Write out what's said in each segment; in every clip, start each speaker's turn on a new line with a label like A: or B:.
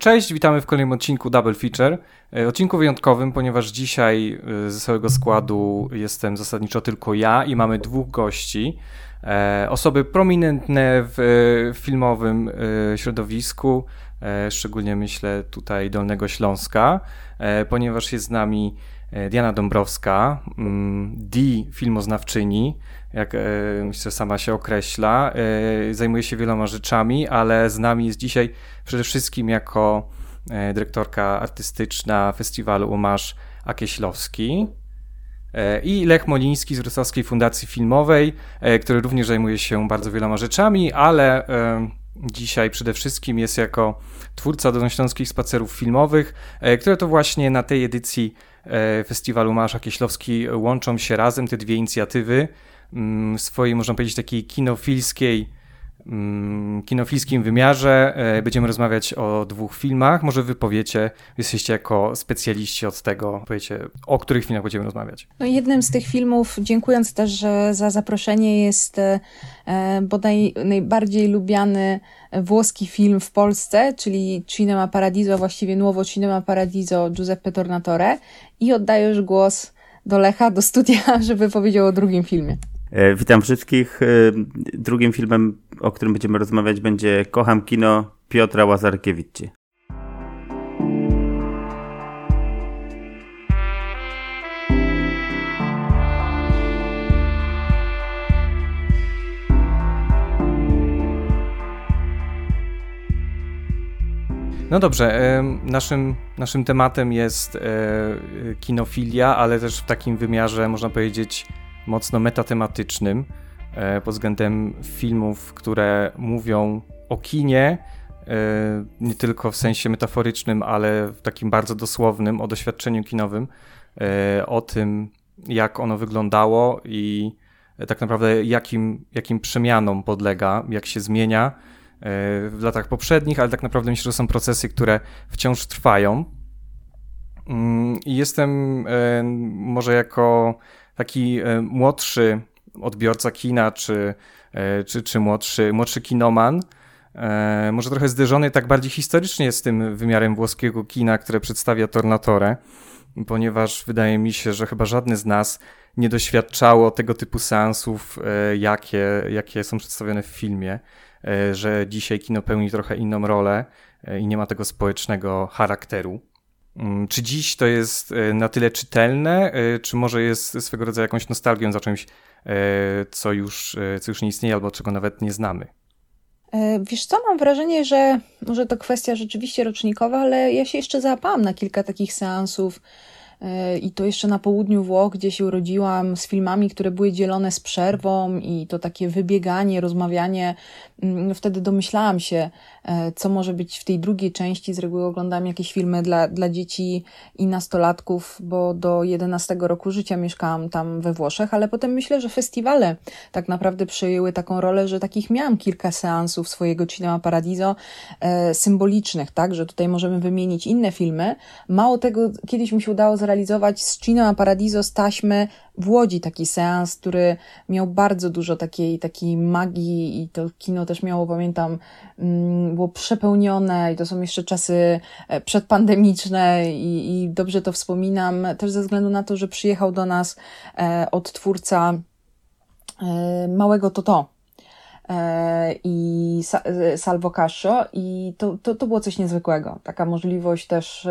A: Cześć, witamy w kolejnym odcinku Double Feature. E, odcinku wyjątkowym, ponieważ dzisiaj e, ze całego składu jestem zasadniczo tylko ja i mamy dwóch gości. E, osoby prominentne w filmowym środowisku, szczególnie myślę tutaj Dolnego Śląska, ponieważ jest z nami Diana Dąbrowska, mm, D filmoznawczyni, jak myślę sama się określa. Zajmuje się wieloma rzeczami, ale z nami jest dzisiaj przede wszystkim jako e, dyrektorka artystyczna festiwalu Umasz Akieślowski e, i Lech Moliński z Wrocławskiej Fundacji Filmowej, e, który również zajmuje się bardzo wieloma rzeczami, ale dzisiaj przede wszystkim jest jako twórca Dolnośląskich Spacerów Filmowych, które to właśnie na tej edycji festiwalu Masz Akieślowski łączą się razem, te dwie inicjatywy. Mm, swojej, można powiedzieć, takiej kinofilskiej kinofilskim wymiarze. E, będziemy rozmawiać o dwóch filmach. Może wy powiecie, jesteście jako specjaliści od tego, powiecie, o których filmach będziemy rozmawiać.
B: No jednym z tych filmów, dziękując też za zaproszenie, jest e, bodaj najbardziej lubiany włoski film w Polsce, czyli Cinema Paradiso, właściwie Nuovo Cinema Paradiso Giuseppe Tornatore i oddajesz głos do Lecha, do studia, żeby powiedział o drugim filmie.
C: E, witam wszystkich. Drugim filmem o którym będziemy rozmawiać, będzie Kocham kino Piotra Łazarkiewicza.
A: No dobrze, naszym, naszym tematem jest e, kinofilia, ale też w takim wymiarze, można powiedzieć, mocno metatematycznym. E, pod względem filmów, które mówią o kinie, e, nie tylko w sensie metaforycznym, ale w takim bardzo dosłownym, o doświadczeniu kinowym, e, o tym, jak ono wyglądało i tak naprawdę jakim, jakim przemianom podlega, jak się zmienia w latach poprzednich, ale tak naprawdę myślę, że są procesy, które wciąż trwają. Mm, I jestem może jako taki młodszy odbiorca kina, czy, e, czy, czy młodszy, młodszy kinoman, e, może trochę zderzony tak bardziej historycznie z tym wymiarem włoskiego kina, które przedstawia Tornatore, ponieważ wydaje mi się, że chyba żadny z nas nie doświadczało tego typu seansów, e, jakie, jakie są przedstawione w filmie, że dzisiaj kino pełni trochę inną rolę i nie ma tego społecznego charakteru. Mm, czy dziś to jest na tyle czytelne, czy może jest swego rodzaju jakąś nostalgią za czymś E, co już, e, co już nie istnieje albo czego nawet nie znamy.
B: E, wiesz co, mam wrażenie, że może to kwestia rzeczywiście rocznikowa, ale ja się jeszcze załapałam na kilka takich seansów i to jeszcze na południu Włoch, gdzie się urodziłam, z filmami, które były dzielone z przerwą i to takie wybieganie, rozmawianie. Mm, wtedy domyślałam się, e, co może być w tej drugiej części. Z reguły oglądam jakieś filmy dla, dla dzieci i nastolatków, bo do 11 roku życia mieszkałam tam we Włoszech, ale potem myślę, że festiwale tak naprawdę przejęły taką rolę, że takich miałam kilka seansów swojego Cinema Paradiso e, symbolicznych, tak, że tutaj możemy wymienić inne filmy. Mało tego, kiedyś mi się udało zrealizować z Cinema Paradiso z taśmy w Łodzi taki seans, który miał bardzo dużo takiej, takiej magii i to kino też miało, pamiętam, mm, było przepełnione i to są jeszcze czasy e, przedpandemiczne i, i dobrze to wspominam, też ze względu na to, że przyjechał do nas e, odtwórca e, Małego Toto, i Salvo Cascio i to, to, to było coś niezwykłego. Taka możliwość też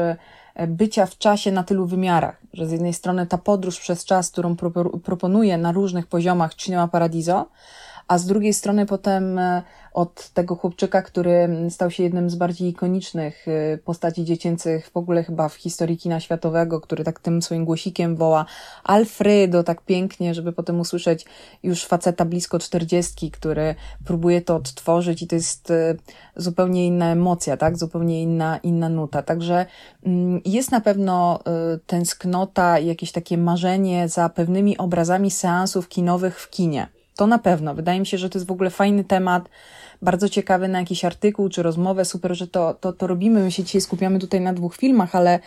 B: bycia w czasie na tylu wymiarach, że z jednej strony ta podróż przez czas, którą proponuje na różnych poziomach Cinema Paradiso, a z drugiej strony potem e, od tego chłopczyka, który stał się jednym z bardziej ikonicznych e, postaci dziecięcych w ogóle chyba w historii kina światowego, który tak tym swoim głosikiem woła Alfredo tak pięknie, żeby potem usłyszeć już faceta blisko czterdziestki, który próbuje to odtworzyć i to jest e, zupełnie inna emocja, tak? Zupełnie inna, inna nuta. Także mm, jest na pewno tęsknota jakieś takie marzenie za pewnymi obrazami seansów kinowych w kinie. To na pewno. Wydaje mi się, że to jest w ogóle fajny temat, bardzo ciekawy na jakiś artykuł czy rozmowę. Super, że to, to, to robimy. My się dzisiaj skupiamy tutaj na dwóch filmach, ale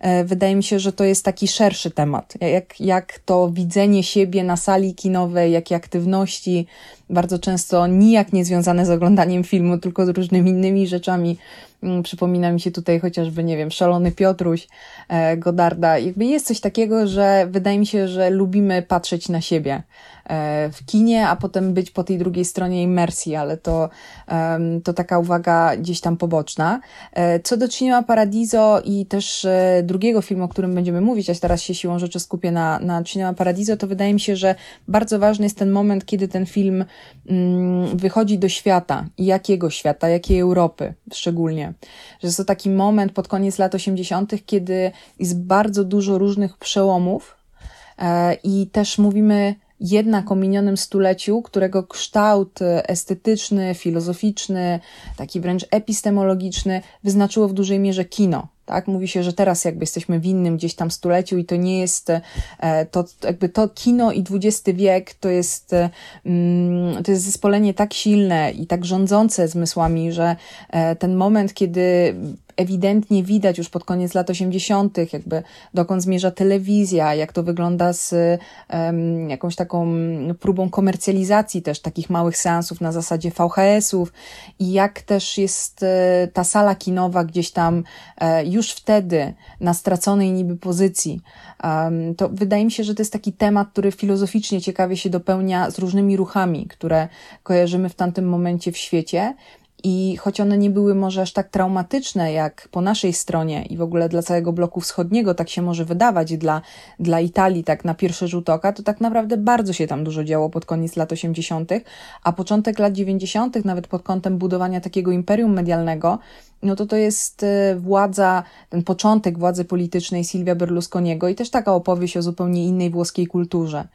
B: e, wydaje mi się, że to jest taki szerszy temat. Jak, jak to widzenie siebie na sali kinowej, jakie aktywności, bardzo często nijak nie związane z oglądaniem filmu, tylko z różnymi innymi rzeczami Mm, przypomina mi się tutaj chociażby, nie wiem, Szalony Piotruś e, Godarda. Jakby jest coś takiego, że wydaje mi się, że lubimy patrzeć na siebie w kinie, a potem być po tej drugiej stronie imersji, ale to, to taka uwaga gdzieś tam poboczna. E, co do Cinema Paradiso i też drugiego filmu, o którym będziemy mówić, a teraz się siłą rzeczy skupię na, na Cinema Paradiso, to wydaje mi się, że bardzo ważny jest ten moment, kiedy ten film mm, wychodzi do świata i jakiego świata, jakiej Europy szczególnie. Że jest to taki moment pod koniec lat 80., kiedy jest bardzo dużo różnych przełomów e, i też mówimy jednak o minionym stuleciu, którego kształt estetyczny, filozoficzny, taki wręcz epistemologiczny wyznaczyło w dużej mierze kino. Tak? Mówi się, że teraz jakby jesteśmy w innym gdzieś tam stuleciu i to nie jest, e, to jakby to kino i XX wiek to jest, mm, to jest zespolenie tak silne i tak rządzące zmysłami, że e, ten moment, kiedy ewidentnie widać już pod koniec lat 80., jakby dokąd zmierza telewizja, jak to wygląda z um, jakąś taką próbą komercjalizacji też takich małych seansów na zasadzie VHS-ów i jak też jest e, ta sala kinowa gdzieś tam e, już wtedy na straconej niby pozycji. Um, to wydaje mi się, że to jest taki temat, który filozoficznie ciekawie się dopełnia z różnymi ruchami, które kojarzymy w tamtym momencie w świecie. I choć one nie były może aż tak traumatyczne jak po naszej stronie i w ogóle dla całego bloku wschodniego, tak się może wydawać, dla, dla Italii, tak na pierwszy rzut oka, to tak naprawdę bardzo się tam dużo działo pod koniec lat 80., a początek lat 90., nawet pod kątem budowania takiego imperium medialnego, no to to jest e, władza, ten początek władzy politycznej Silvia Berlusconiego i też taka opowieść o zupełnie innej włoskiej kulturze.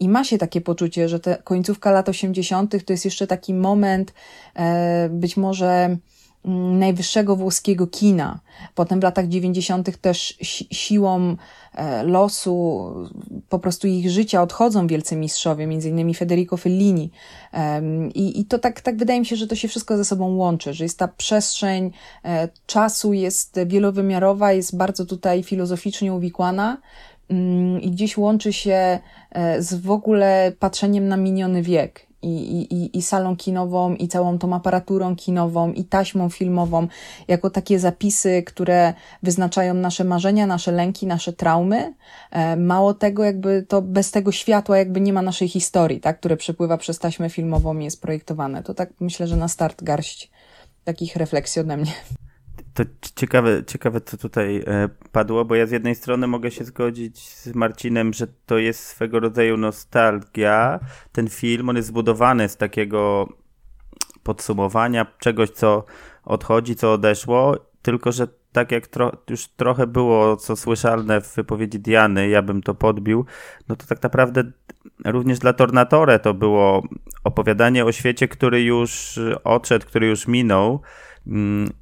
B: I ma się takie poczucie, że te końcówka lat 80. to jest jeszcze taki moment, być może mm, najwyższego włoskiego kina. Potem w latach 90. też siłą E, losu, po prostu ich życia odchodzą wielcy mistrzowie, między innymi Federico Fellini. I, i to tak, tak wydaje mi się, że to się wszystko ze sobą łączy, że jest ta przestrzeń e, czasu, jest wielowymiarowa, jest bardzo tutaj filozoficznie uwikłana mm, i gdzieś łączy się e, z w ogóle patrzeniem na miniony wiek i, i, i salą kinową, i całą tą aparaturą kinową, i taśmą filmową, jako takie zapisy, które wyznaczają nasze marzenia, nasze lęki, nasze traumy. E, mało tego, jakby to bez tego światła jakby nie ma naszej historii, tak, które przepływa przez taśmę filmową i jest projektowane. To tak myślę, że na start garść takich refleksji ode mnie.
C: To ciekawe, ciekawe, co tutaj e, padło, bo ja z jednej strony mogę się zgodzić z Marcinem, że to jest swego rodzaju nostalgia. Ten film, on jest zbudowany z takiego podsumowania czegoś, co odchodzi, co odeszło, tylko że tak jak tro, już trochę było co słyszalne w wypowiedzi Diany, ja bym to podbił, no to tak naprawdę również dla Tornatore to było opowiadanie o świecie, który już odszedł, który już minął,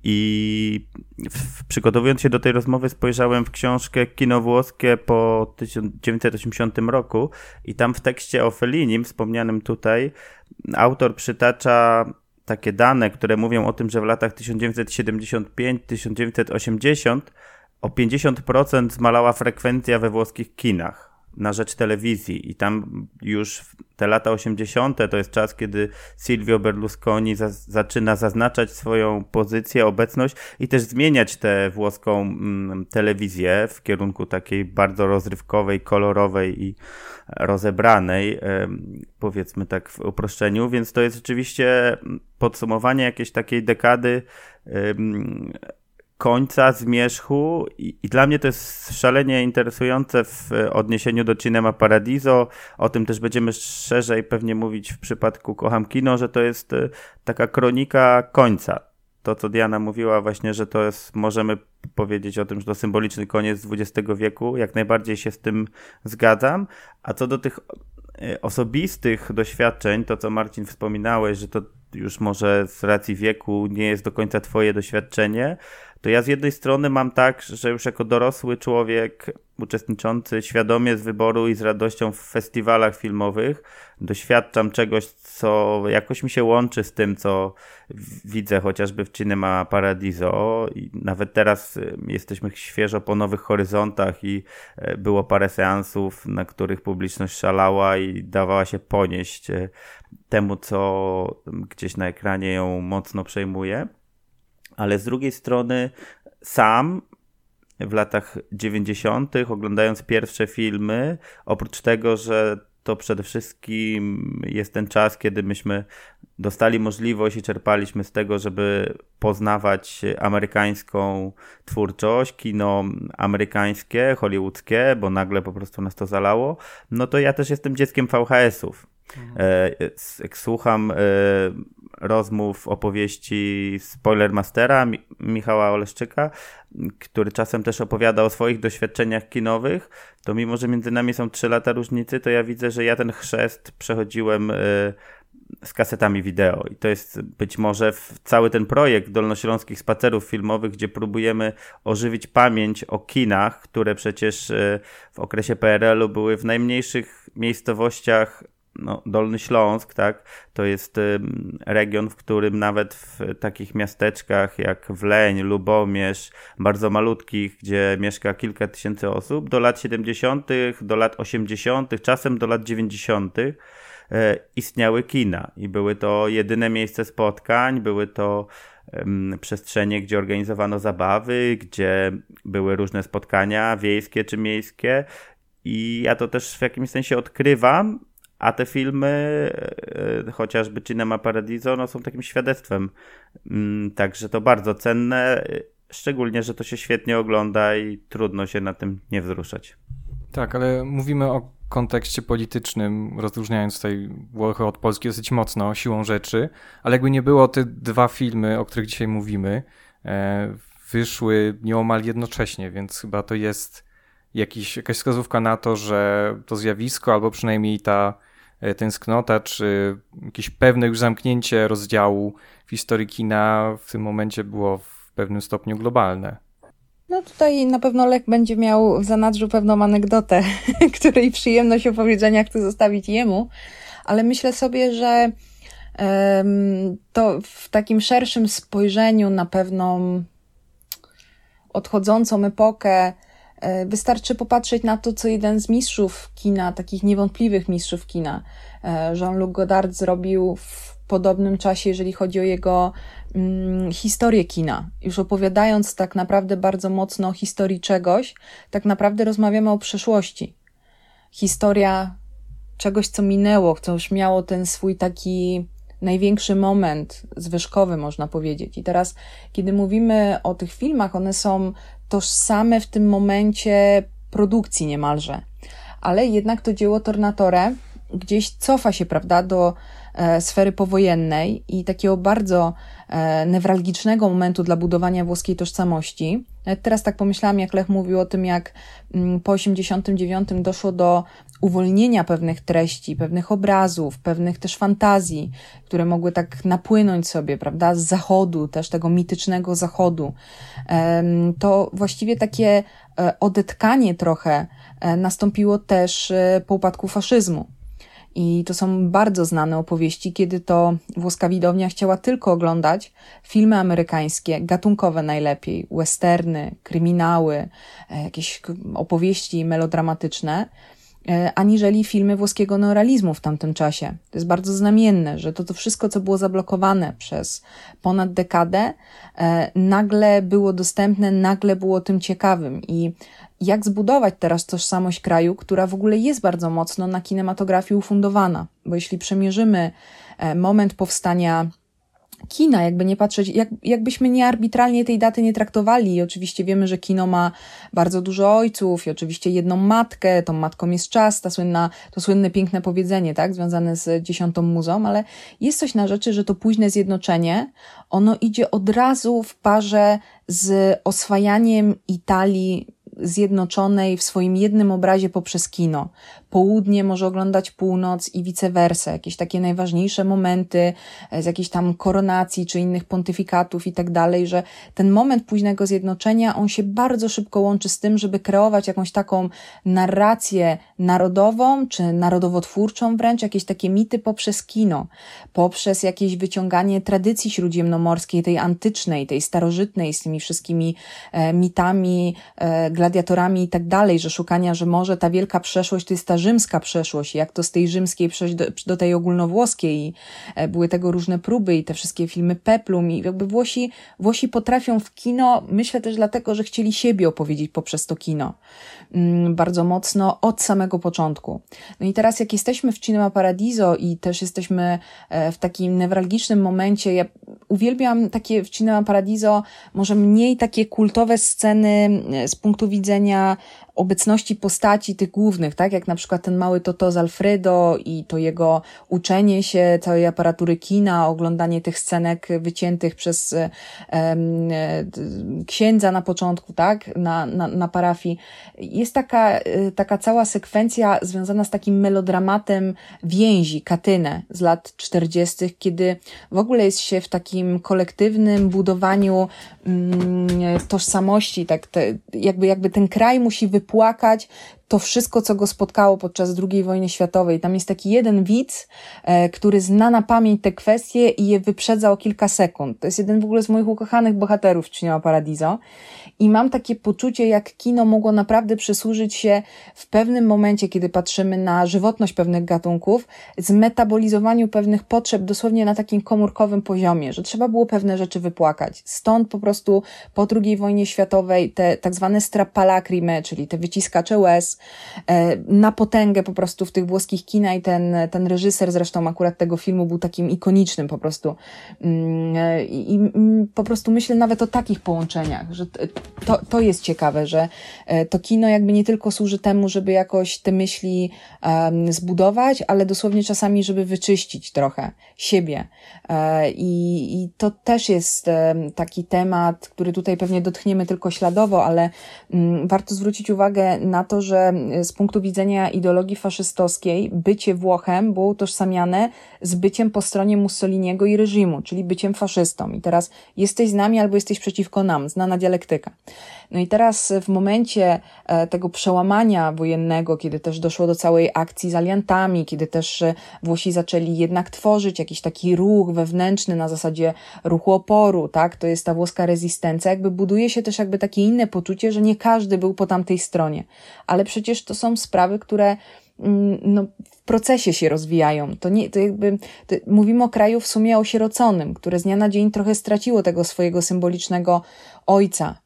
C: I przygotowując się do tej rozmowy, spojrzałem w książkę Kino włoskie po 1980 roku, i tam w tekście o Fellinim, wspomnianym tutaj, autor przytacza takie dane, które mówią o tym, że w latach 1975-1980 o 50% zmalała frekwencja we włoskich kinach na rzecz telewizji i tam już te lata 80. to jest czas, kiedy Silvio Berlusconi za zaczyna zaznaczać swoją pozycję, obecność i też zmieniać tę włoską mm, telewizję w kierunku takiej bardzo rozrywkowej, kolorowej i rozebranej, powiedzmy tak w uproszczeniu, więc to jest rzeczywiście podsumowanie jakiejś takiej dekady końca, zmierzchu i, i, dla mnie to jest szalenie interesujące w odniesieniu do Cinema Paradiso. O tym też będziemy szerzej pewnie mówić w przypadku Kocham Kino, że to jest e, taka kronika końca. To, co Diana mówiła właśnie, że to jest, możemy powiedzieć o tym, że to symboliczny koniec XX wieku. Jak najbardziej się z tym zgadzam. A co do tych e, osobistych doświadczeń, to co Marcin wspominałeś, że to już może z racji wieku nie jest do końca twoje doświadczenie, to ja z jednej strony mam tak, że już jako dorosły człowiek uczestniczący świadomie z wyboru i z radością w festiwalach filmowych doświadczam czegoś, co jakoś mi się łączy z tym, co widzę chociażby w Cinema Paradiso i nawet teraz y, jesteśmy świeżo po Nowych Horyzontach i y, było parę seansów, na których publiczność szalała i dawała się ponieść y, temu, co gdzieś na ekranie ją mocno przejmuje. Ale z drugiej strony sam w latach 90., oglądając pierwsze filmy, oprócz tego, że to przede wszystkim jest ten czas, kiedy myśmy dostali możliwość i czerpaliśmy z tego, żeby poznawać amerykańską twórczość, kino amerykańskie, hollywoodzkie, bo nagle po prostu nas to zalało. No to ja też jestem dzieckiem VHS-ów. Mhm. E, słucham e, rozmów, opowieści Spoilermastera Michała Oleszczyka, który czasem też opowiada o swoich doświadczeniach kinowych, to mimo, że między nami są trzy lata różnicy, to ja widzę, że ja ten chrzest przechodziłem e, z kasetami wideo. I to jest być może cały ten projekt Dolnośląskich Spacerów Filmowych, gdzie próbujemy ożywić pamięć o kinach, które przecież e, w okresie PRL-u były w najmniejszych miejscowościach no, Dolny Śląsk, tak, to jest region, w którym nawet w takich miasteczkach jak Wleń, Lubomierz, bardzo malutkich, gdzie mieszka kilka tysięcy osób, do lat 70., do lat 80., czasem do lat 90. E, istniały kina i były to jedyne miejsce spotkań, były to przestrzenie, gdzie organizowano zabawy, gdzie były różne spotkania wiejskie czy miejskie. I ja to też w jakimś sensie odkrywam, a te filmy, e, e, chociażby Cinema Paradiso, no są takim świadectwem. Mm, także to bardzo cenne, szczególnie, że to się świetnie ogląda i trudno się na tym nie wzruszać.
A: Tak, ale mówimy o kontekście politycznym, rozróżniając tutaj Włochy od Polski dosyć mocno, siłą rzeczy, ale jakby nie było, te dwa filmy, o których dzisiaj mówimy, e, wyszły nieomal jednocześnie, więc chyba to jest jakiś, jakaś wskazówka na to, że to zjawisko, albo przynajmniej ta E, tęsknota, czy jakieś pewne już zamknięcie rozdziału w historii kina w tym momencie było w pewnym stopniu globalne.
B: No tutaj na pewno Lek będzie miał w zanadrzu pewną anegdotę, której przyjemność opowiedzenia chcę zostawić jemu, ale myślę sobie, że to w takim szerszym spojrzeniu na pewną odchodzącą epokę E, wystarczy popatrzeć na to, co jeden z mistrzów kina, takich niewątpliwych mistrzów kina, e, Jean-Luc Godard zrobił w podobnym czasie, jeżeli chodzi o jego mm, historię kina. Już opowiadając tak naprawdę bardzo mocno o historii czegoś, tak naprawdę rozmawiamy o przeszłości. Historia czegoś, co minęło, co już miało ten swój taki największy moment zwyżkowy, można powiedzieć. I teraz, kiedy mówimy o tych filmach, one są tożsame w tym momencie produkcji niemalże. Ale jednak to dzieło Tornatore gdzieś cofa się, prawda, do e, sfery powojennej i takiego bardzo e, newralgicznego momentu dla budowania włoskiej tożsamości. teraz tak pomyślałam, jak Lech mówił o tym, jak mm, po 89 doszło do uwolnienia pewnych treści, pewnych obrazów, pewnych też fantazji, które mogły tak napłynąć sobie, prawda, z zachodu, też tego mitycznego zachodu. To właściwie takie e, odetkanie trochę e, nastąpiło też e, po upadku faszyzmu. I to są bardzo znane opowieści, kiedy to włoska widownia chciała tylko oglądać filmy amerykańskie, gatunkowe najlepiej, westerny, kryminały, jakieś opowieści melodramatyczne aniżeli filmy włoskiego neorealizmu w tamtym czasie. To jest bardzo znamienne, że to, to wszystko, co było zablokowane przez ponad dekadę, e, nagle było dostępne, nagle było tym ciekawym. I jak zbudować teraz tożsamość kraju, która w ogóle jest bardzo mocno na kinematografii ufundowana? Bo jeśli przemierzymy e, moment powstania kina, jakby nie patrzeć, jak, jakbyśmy nie arbitralnie tej daty nie traktowali. I oczywiście wiemy, że kino ma bardzo dużo ojców i oczywiście jedną matkę, tą matką jest czas, ta słynna, to słynne piękne powiedzenie, tak, związane z dziesiątą muzą, ale jest coś na rzeczy, że to późne zjednoczenie, ono idzie od razu w parze z oswajaniem Italii zjednoczonej w swoim jednym obrazie poprzez kino. Południe może oglądać północ i vice versa. Jakieś takie najważniejsze momenty z jakiejś tam koronacji czy innych pontyfikatów i tak dalej, że ten moment późnego zjednoczenia, on się bardzo szybko łączy z tym, żeby kreować jakąś taką narrację narodową czy narodowotwórczą wręcz, jakieś takie mity poprzez kino, poprzez jakieś wyciąganie tradycji śródziemnomorskiej, tej antycznej, tej starożytnej, z tymi wszystkimi e, mitami, e, gladiatorami i tak dalej, że szukania, że może ta wielka przeszłość to jest ta rzymska przeszłość, jak to z tej rzymskiej przejść do, do tej ogólnowłoskiej e, były tego różne próby i te wszystkie filmy Peplum i jakby Włosi, Włosi potrafią w kino, myślę też dlatego, że chcieli siebie opowiedzieć poprzez to kino. Mm, bardzo mocno od samego początku. No i teraz jak jesteśmy w Cinema Paradiso i też jesteśmy e, w takim newralgicznym momencie, ja uwielbiam takie w Cinema Paradiso może mniej takie kultowe sceny e, z punktu widzenia obecności postaci tych głównych, tak? Jak na przykład ten mały Toto z Alfredo i to jego uczenie się całej aparatury kina, oglądanie tych scenek wyciętych przez um, księdza na początku, tak? Na, na, na parafii. Jest taka, e, taka cała sekwencja związana z takim melodramatem więzi, Katynę z lat 40., kiedy w ogóle jest się w takim kolektywnym budowaniu mm, tożsamości, tak? Te, jakby, jakby ten kraj musi wypłynąć płakać, to wszystko, co go spotkało podczas II wojny światowej. Tam jest taki jeden widz, e, który zna na pamięć te kwestie i je wyprzedza o kilka sekund. To jest jeden w ogóle z moich ukochanych bohaterów Cinema Paradiso. I mam takie poczucie, jak kino mogło naprawdę przysłużyć się w pewnym momencie, kiedy patrzymy na żywotność pewnych gatunków, zmetabolizowaniu pewnych potrzeb dosłownie na takim komórkowym poziomie, że trzeba było pewne rzeczy wypłakać. Stąd po prostu po II wojnie światowej te tak zwane strappalacrime, czyli te wyciskacze łez, na potęgę po prostu w tych włoskich kina i ten, ten reżyser zresztą akurat tego filmu był takim ikonicznym po prostu. Mm, e, I, po prostu myślę nawet o takich połączeniach, że to, to jest ciekawe, że e, to kino jakby nie tylko służy temu, żeby jakoś te myśli zbudować, ale dosłownie czasami, żeby wyczyścić trochę siebie. E, I, i to też jest taki temat, który tutaj pewnie dotkniemy tylko śladowo, ale um, warto zwrócić uwagę na to, że z punktu widzenia ideologii faszystowskiej bycie Włochem było utożsamiane z byciem po stronie Mussoliniego i reżimu, czyli byciem faszystą. I teraz jesteś z nami albo jesteś przeciwko nam, znana dialektyka. No i teraz w momencie e, tego przełamania wojennego, kiedy też doszło do całej akcji z aliantami, kiedy też e, Włosi zaczęli jednak tworzyć jakiś taki ruch wewnętrzny na zasadzie ruchu oporu, tak, to jest ta włoska rezystencja, jakby buduje się też jakby takie inne poczucie, że nie każdy był po tamtej stronie, ale przecież to są sprawy, które mm, no, w procesie się rozwijają. To nie, to jakby, to mówimy o kraju w sumie osieroconym, które z dnia na dzień trochę straciło tego swojego symbolicznego ojca,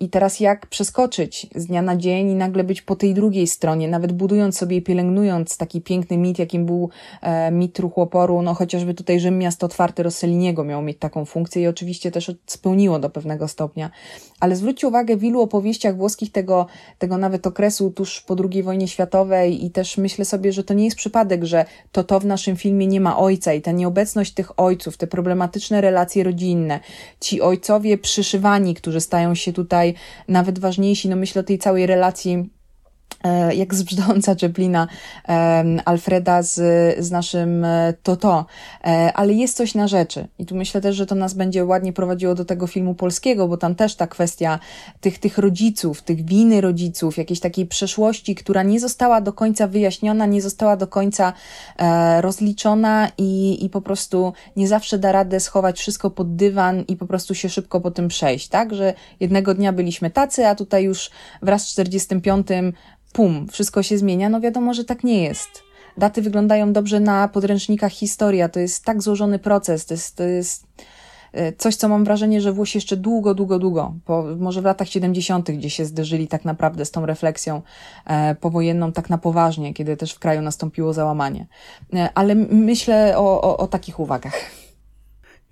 B: I teraz jak przeskoczyć z dnia na dzień i nagle być po tej drugiej stronie, nawet budując sobie i pielęgnując taki piękny mit, jakim był e, mit ruchu oporu, no chociażby tutaj Rzym Miasto Otwarte Rosselliniego miało mieć taką funkcję i oczywiście też spełniło do pewnego stopnia. Ale zwróćcie uwagę, w ilu opowieściach włoskich tego, tego nawet okresu tuż po II wojnie światowej i też myślę sobie, że to nie jest przypadek, że to to w naszym filmie nie ma ojca i ta nieobecność tych ojców, te problematyczne relacje rodzinne, ci ojcowie przyszywani, którzy stają się tutaj nawet ważniejsi. No myślę o tej całej relacji jak z brzdąca Czeplina Alfreda z, z naszym e, Toto, e, ale jest coś na rzeczy. I tu myślę też, że to nas będzie ładnie prowadziło do tego filmu polskiego, bo tam też ta kwestia tych, tych rodziców, tych winy rodziców, jakiejś takiej przeszłości, która nie została do końca wyjaśniona, nie została do końca rozliczona i, i po prostu nie zawsze da radę schować wszystko pod dywan i po prostu się szybko po tym przejść, tak, że jednego dnia byliśmy tacy, a tutaj już wraz z 45 pum, wszystko się zmienia, no wiadomo, że tak nie jest. Daty wyglądają dobrze na podręcznikach historia, to jest tak złożony proces, to jest, to jest e, coś, co mam wrażenie, że Włosi jeszcze długo, długo, długo, po, może w latach 70., gdzie się zderzyli tak naprawdę z tą refleksją e, powojenną tak na poważnie, kiedy też w kraju nastąpiło załamanie. E, ale myślę o, o, o takich uwagach.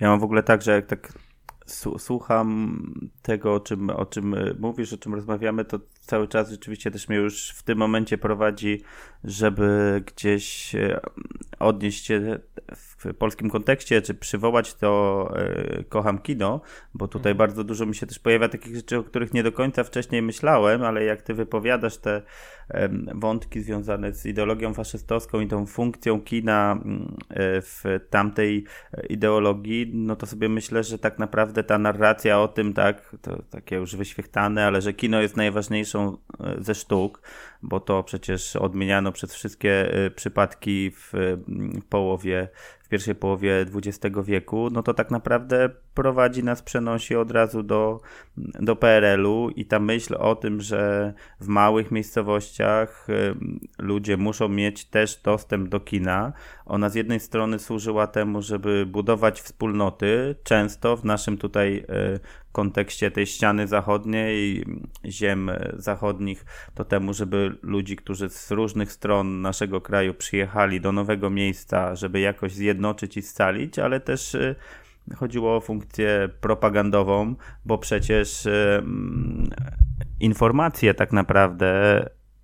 C: Ja mam w ogóle tak, że jak tak słucham tego, o czym, o czym e, mówisz, o czym rozmawiamy, to cały czas rzeczywiście też mnie już w tym momencie prowadzi, żeby gdzieś e, odnieść się w polskim kontekście, czy przywołać to e, Kocham Kino, bo tutaj mhm. bardzo dużo mi się też pojawia takich rzeczy, o których nie do końca wcześniej myślałem, ale jak ty wypowiadasz te wątki związane z ideologią faszystowską i tą funkcją kina mm, w tamtej ideologii, no to sobie myślę, że tak naprawdę ta narracja o tym, tak, to takie już wyświechtane, ale że kino jest najważniejszą e, ze sztuk, bo to przecież odmieniano przez wszystkie e, przypadki w połowie pierwszej połowie XX wieku, no to tak naprawdę prowadzi nas, przenosi od razu do, do PRL-u i ta myśl o tym, że w małych miejscowościach y, ludzie muszą mieć też dostęp do kina, ona z jednej strony służyła temu, żeby budować wspólnoty, często w naszym tutaj y, kontekście tej ściany zachodniej, ziem zachodnich, to temu, żeby ludzi, którzy z różnych stron naszego kraju przyjechali do nowego miejsca, żeby jakoś zjednoczyć i scalić, ale też y, chodziło o funkcję propagandową, bo przecież y, informacje tak naprawdę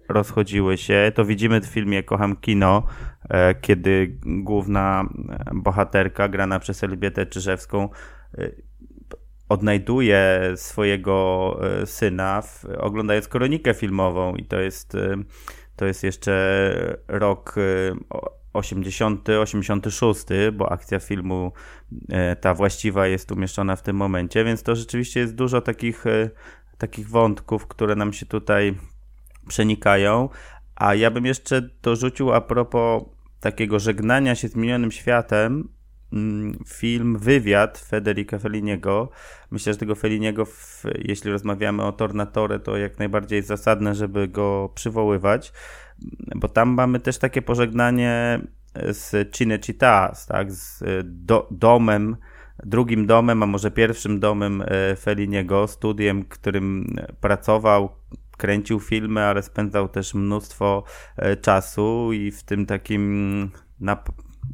C: rozchodziły się. To widzimy w filmie Kocham Kino, e, kiedy główna bohaterka grana przez Elżbietę Czyżewską y, odnajduje swojego e, syna w, oglądając kronikę filmową i to jest, e, to jest jeszcze rok 80, e, 86, bo akcja filmu ta właściwa jest umieszczona w tym momencie, więc to rzeczywiście jest dużo takich, takich wątków, które nam się tutaj przenikają. A ja bym jeszcze dorzucił a propos takiego żegnania się z minionym światem, film, wywiad Federica Felliniego. Myślę, że tego Felliniego, jeśli rozmawiamy o Tornatore, to jak najbardziej jest zasadne, żeby go przywoływać, bo tam mamy też takie pożegnanie z Cinecittà, tak, z do, domem, drugim domem, a może pierwszym domem e, Felliniego, studiem, którym pracował, kręcił filmy, ale spędzał też mnóstwo e, czasu i w tym takim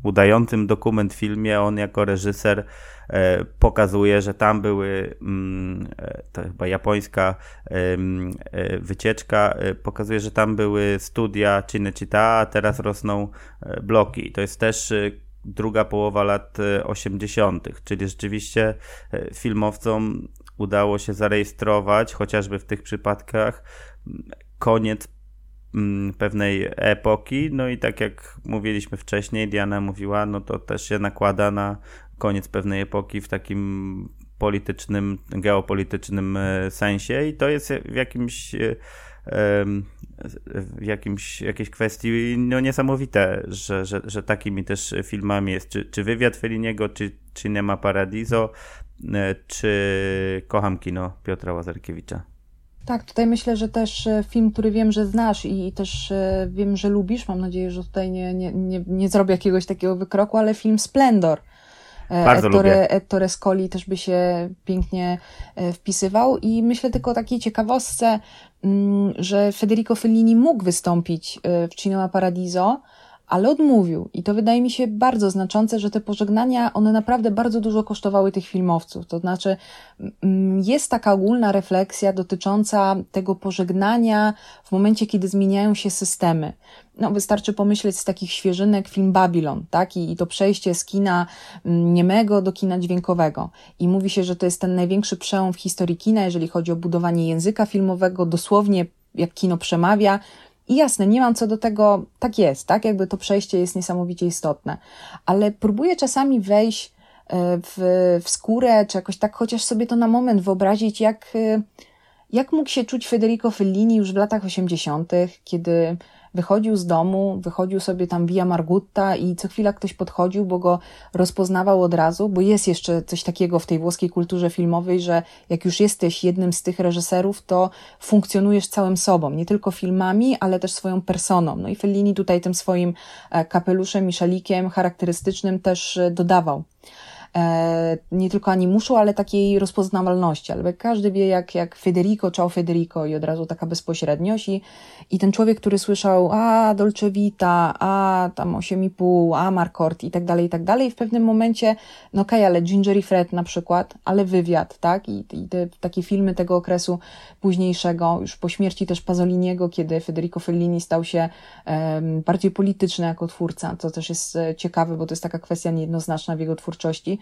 C: udającym dokument filmie on jako reżyser e, pokazuje, że tam były, mm, e, to chyba japońska e, wycieczka, pokazuje, że tam były studia Cinecittà, a teraz rosną bloki. To jest też druga połowa lat 80., czyli rzeczywiście filmowcom udało się zarejestrować, chociażby w tych przypadkach, koniec Mm, pewnej epoki. No i tak jak mówiliśmy wcześniej, Diana mówiła, no to też się nakłada na koniec pewnej epoki w takim politycznym, geopolitycznym e, sensie i to jest w jakimś e, w jakimś, jakiejś kwestii no, niesamowite, że, że, że takimi też filmami jest czy, czy Wywiad Feliniego, czy Cinema Paradiso, e, czy Kocham Kino Piotra Łazarkiewicza.
B: Tak, tutaj myślę, że też e, film, który wiem, że znasz i też e, wiem, że lubisz, mam nadzieję, że tutaj nie, nie, nie, nie zrobię jakiegoś takiego wykroku, ale film Splendor.
C: E, Bardzo Ettore, lubię.
B: Ettore Scoli też by się pięknie wpisywał i myślę tylko o takiej ciekawostce, mm, że Federico Fellini mógł wystąpić w Cinema Paradiso, ale odmówił. I to wydaje mi się bardzo znaczące, że te pożegnania, one naprawdę bardzo dużo kosztowały tych filmowców. To znaczy, jest taka ogólna refleksja dotycząca tego pożegnania w momencie, kiedy zmieniają się systemy. No, wystarczy pomyśleć z takich świeżynek film Babylon, tak? I, I to przejście z kina niemego do kina dźwiękowego. I mówi się, że to jest ten największy przełom w historii kina, jeżeli chodzi o budowanie języka filmowego, dosłownie jak kino przemawia, i jasne, nie mam co do tego, tak jest, tak? Jakby to przejście jest niesamowicie istotne, ale próbuję czasami wejść e, w, w skórę, czy jakoś tak chociaż sobie to na moment wyobrazić, jak, e, jak mógł się czuć Federico Fellini już w latach 80., kiedy wychodził z domu, wychodził sobie tam via Margutta i co chwila ktoś podchodził, bo go rozpoznawał od razu, bo jest jeszcze coś takiego w tej włoskiej kulturze filmowej, że jak już jesteś jednym z tych reżyserów, to funkcjonujesz całym sobą, nie tylko filmami, ale też swoją personą. No i Fellini tutaj tym swoim e, kapeluszem i szalikiem charakterystycznym też e, dodawał. E, nie tylko animuszu, ale takiej rozpoznawalności, ale każdy wie jak, jak Federico, ciao Federico i od razu taka bezpośredniość. I, i ten człowiek, który słyszał a Dolce Vita, a tam 8,5, a Markort i tak dalej, i tak dalej w pewnym momencie, no okej, okay, ale Ginger i Fred na przykład, ale wywiad, tak, i, i te, takie filmy tego okresu późniejszego, już po śmierci też Pasoliniego, kiedy Federico Fellini stał się um, bardziej polityczny jako twórca, co też jest e, ciekawe, bo to jest taka kwestia niejednoznaczna w jego twórczości,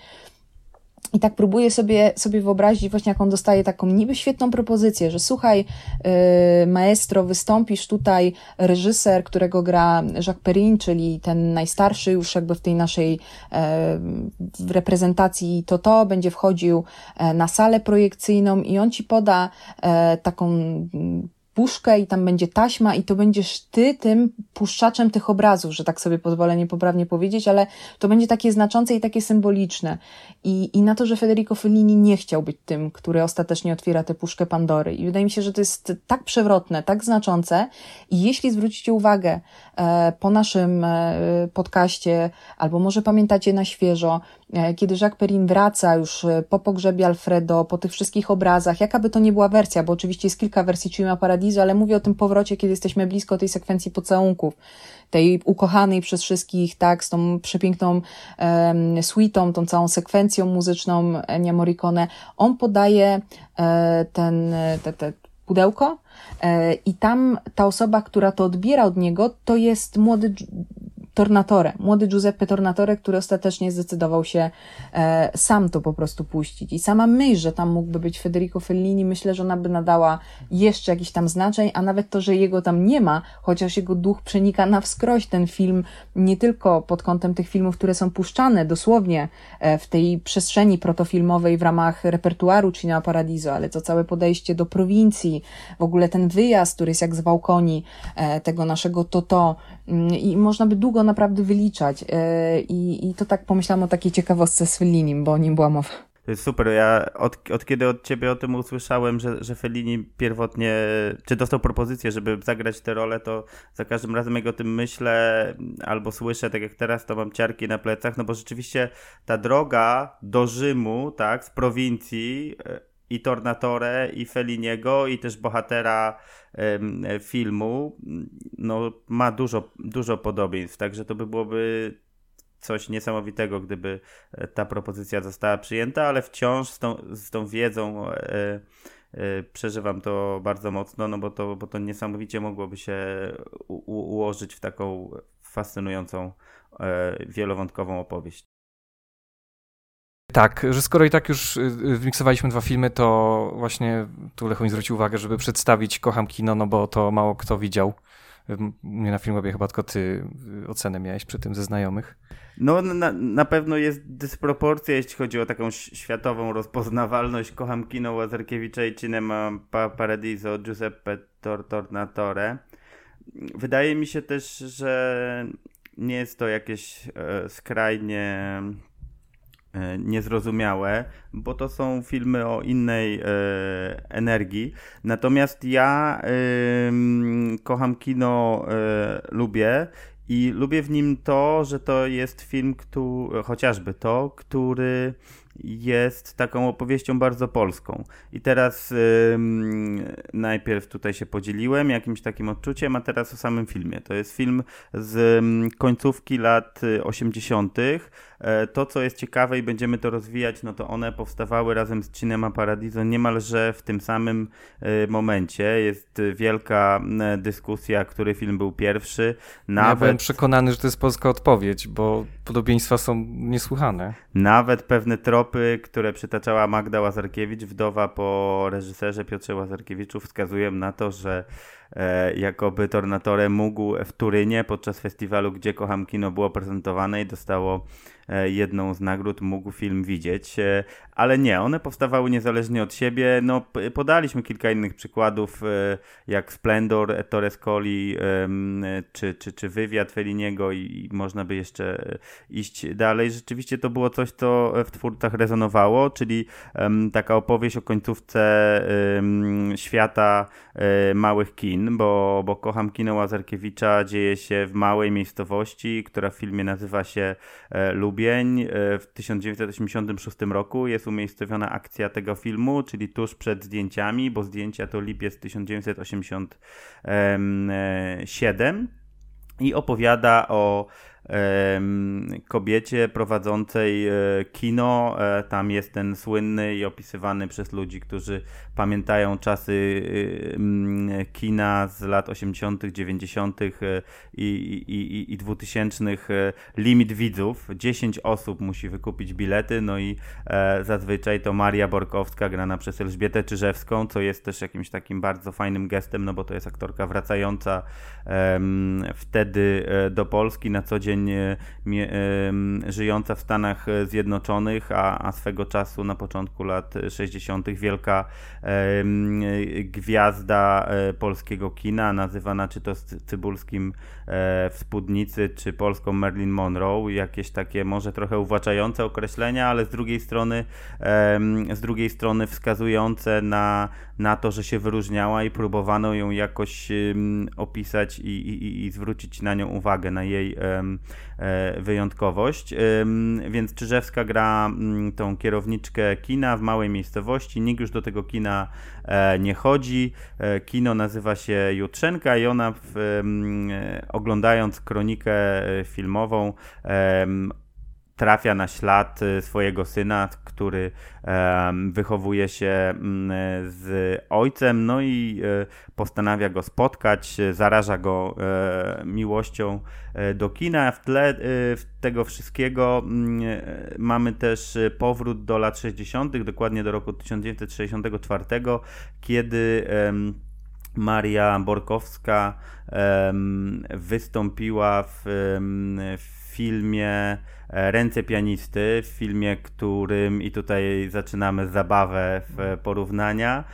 B: i tak próbuję sobie, sobie wyobrazić właśnie, jak on dostaje taką niby świetną propozycję, że słuchaj, yy, maestro, wystąpisz tutaj, reżyser, którego gra Jacques Perrin, czyli ten najstarszy już jakby w tej naszej yy, reprezentacji to to, będzie wchodził yy, na salę projekcyjną i on ci poda yy, taką puszkę i tam będzie taśma i to będziesz ty tym puszczaczem tych obrazów, że tak sobie pozwolę niepoprawnie powiedzieć, ale to będzie takie znaczące i takie symboliczne. I, i na to, że Federico Fellini nie chciał być tym, który ostatecznie otwiera tę puszkę Pandory. I wydaje mi się, że to jest tak przewrotne, tak znaczące i jeśli zwrócicie uwagę e, po naszym e, podcaście, albo może pamiętacie na świeżo, e, kiedy Jacques Perrin wraca już e, po pogrzebie Alfredo, po tych wszystkich obrazach, jaka by to nie była wersja, bo oczywiście jest kilka wersji Cinema Paradiso, ale mówię o tym powrocie, kiedy jesteśmy blisko tej sekwencji pocałunków, tej ukochanej przez wszystkich, tak, z tą przepiękną um, suitą, tą całą sekwencją muzyczną Ennio Morricone. On podaje e, ten, te, te pudełko e, i tam ta osoba, która to odbiera od niego, to jest młody Tornatore, młody Giuseppe Tornatore, który ostatecznie zdecydował się e, sam to po prostu puścić. I sama myśl, że tam mógłby być Federico Fellini, myślę, że ona by nadała jeszcze jakiś tam znaczeń, a nawet to, że jego tam nie ma, chociaż jego duch przenika na wskroś ten film, nie tylko pod kątem tych filmów, które są puszczane dosłownie e, w tej przestrzeni protofilmowej w ramach repertuaru Cinema Paradiso, ale to całe podejście do prowincji, w ogóle ten wyjazd, który jest jak z Wałkoni, e, tego naszego Toto mm, i można by długo naprawdę wyliczać. E, I, I to tak pomyślałam o takiej ciekawostce z Fellinim, bo o nim była mowa.
C: To jest super. Ja od, od kiedy od ciebie o tym usłyszałem, że, że Fellini pierwotnie, czy dostał propozycję, żeby zagrać tę rolę, to za każdym razem jak o tym myślę albo słyszę, tak jak teraz, to mam ciarki na plecach, no bo rzeczywiście ta droga do Rzymu, tak, z prowincji e, i Tornatore, i Feliniego, i też bohatera filmu, no, ma dużo, dużo podobieństw, także to by byłoby coś niesamowitego, gdyby e, ta propozycja została przyjęta, ale wciąż z tą, z tą wiedzą e, e, przeżywam to bardzo mocno, no bo to, bo to niesamowicie mogłoby się ułożyć w taką fascynującą, wielowątkową opowieść.
A: Tak, że skoro i tak już y, zmiksowaliśmy dwa filmy, to właśnie tu Lechoń zwrócił uwagę, żeby przedstawić Kocham Kino, no bo to mało kto widział. Nie na filmowie chyba tylko ty y, ocenę miałeś przy tym ze znajomych.
C: No na, na pewno jest dysproporcja, jeśli chodzi o taką światową rozpoznawalność. Kocham kino Łazarkiewicza i Cinema Paradiso Giuseppe Tornatore. Wydaje mi się też, że nie jest to jakieś e, skrajnie niezrozumiałe, bo to są filmy o innej e, energii. Natomiast ja e, kocham kino, e, lubię i lubię w nim to, że to jest film, który, chociażby to, który jest taką opowieścią bardzo polską. I teraz najpierw tutaj się podzieliłem jakimś takim odczuciem, a teraz o samym filmie. To jest film z końcówki lat 80. E, to, co jest ciekawe i będziemy to rozwijać, no to one powstawały razem z Cinema Paradiso niemalże w tym samym e, momencie. Jest wielka dyskusja, który film był pierwszy.
A: Nawet... Ja byłem przekonany, że to jest polska odpowiedź, bo podobieństwa są niesłychane.
C: Nawet pewne tropy, które przytaczała Magda Łazarkiewicz, wdowa po reżyserze Piotrze Łazarkiewiczu, wskazują na to, że e, jakoby Tornatore mógł w Turynie podczas festiwalu, gdzie Kocham Kino było prezentowane i dostało E, jedną z nagród mógł film widzieć, e, ale nie, one powstawały niezależnie od siebie. No, podaliśmy kilka innych przykładów, e, jak Splendor, Ettore Scoli, czy, czy, czy wywiad Feliniego i można by jeszcze iść dalej. Rzeczywiście to było coś, co w twórcach rezonowało, czyli taka opowieść o końcówce świata małych kin, bo, bo kocham kino Łazarkiewicza, dzieje się w małej miejscowości, która w filmie nazywa się Lubień e, w 1986 roku jest umiejscowiona akcja tego filmu, czyli tuż przed zdjęciami, bo zdjęcia to lipiec 1987 i opowiada o kobiecie prowadzącej e, kino. E, tam jest ten słynny i opisywany przez ludzi, którzy pamiętają czasy e, kina z lat 80., 90. i, i, i 2000 limit widzów. 10 osób musi wykupić bilety, no i zazwyczaj to Maria Borkowska grana przez Elżbietę Czyżewską, co jest też jakimś takim bardzo fajnym gestem, no bo to jest aktorka wracająca wtedy do Polski na co dzień dzień żyjąca w Stanach Zjednoczonych, a, a swego czasu na początku lat 60. wielka gwiazda polskiego kina, nazywana czy to Cybulskim w spódnicy, czy polską Marilyn Monroe, jakieś takie może trochę uwłaczające określenia, ale z drugiej strony z drugiej strony wskazujące na, na to, że się wyróżniała i próbowano ją jakoś opisać i, i, i zwrócić na nią uwagę, na jej e, wyjątkowość. Więc Czyżewska gra mm, tą kierowniczkę kina w małej miejscowości, nikt już do tego kina e, nie chodzi. E, kino nazywa się Jutrzenka i ona w, oglądając kronikę filmową trafia na ślad y, swojego syna, który wychowuje się mm, z ojcem, no i y, postanawia go spotkać, zaraża go e, miłością e, do kina. W tle y, tego wszystkiego mm, e, mamy też powrót do lat 60., dokładnie do roku 1964, kiedy Maria Borkowska wystąpiła w, w filmie Ręce pianisty, w filmie, którym i tutaj zaczynamy zabawę w porównania,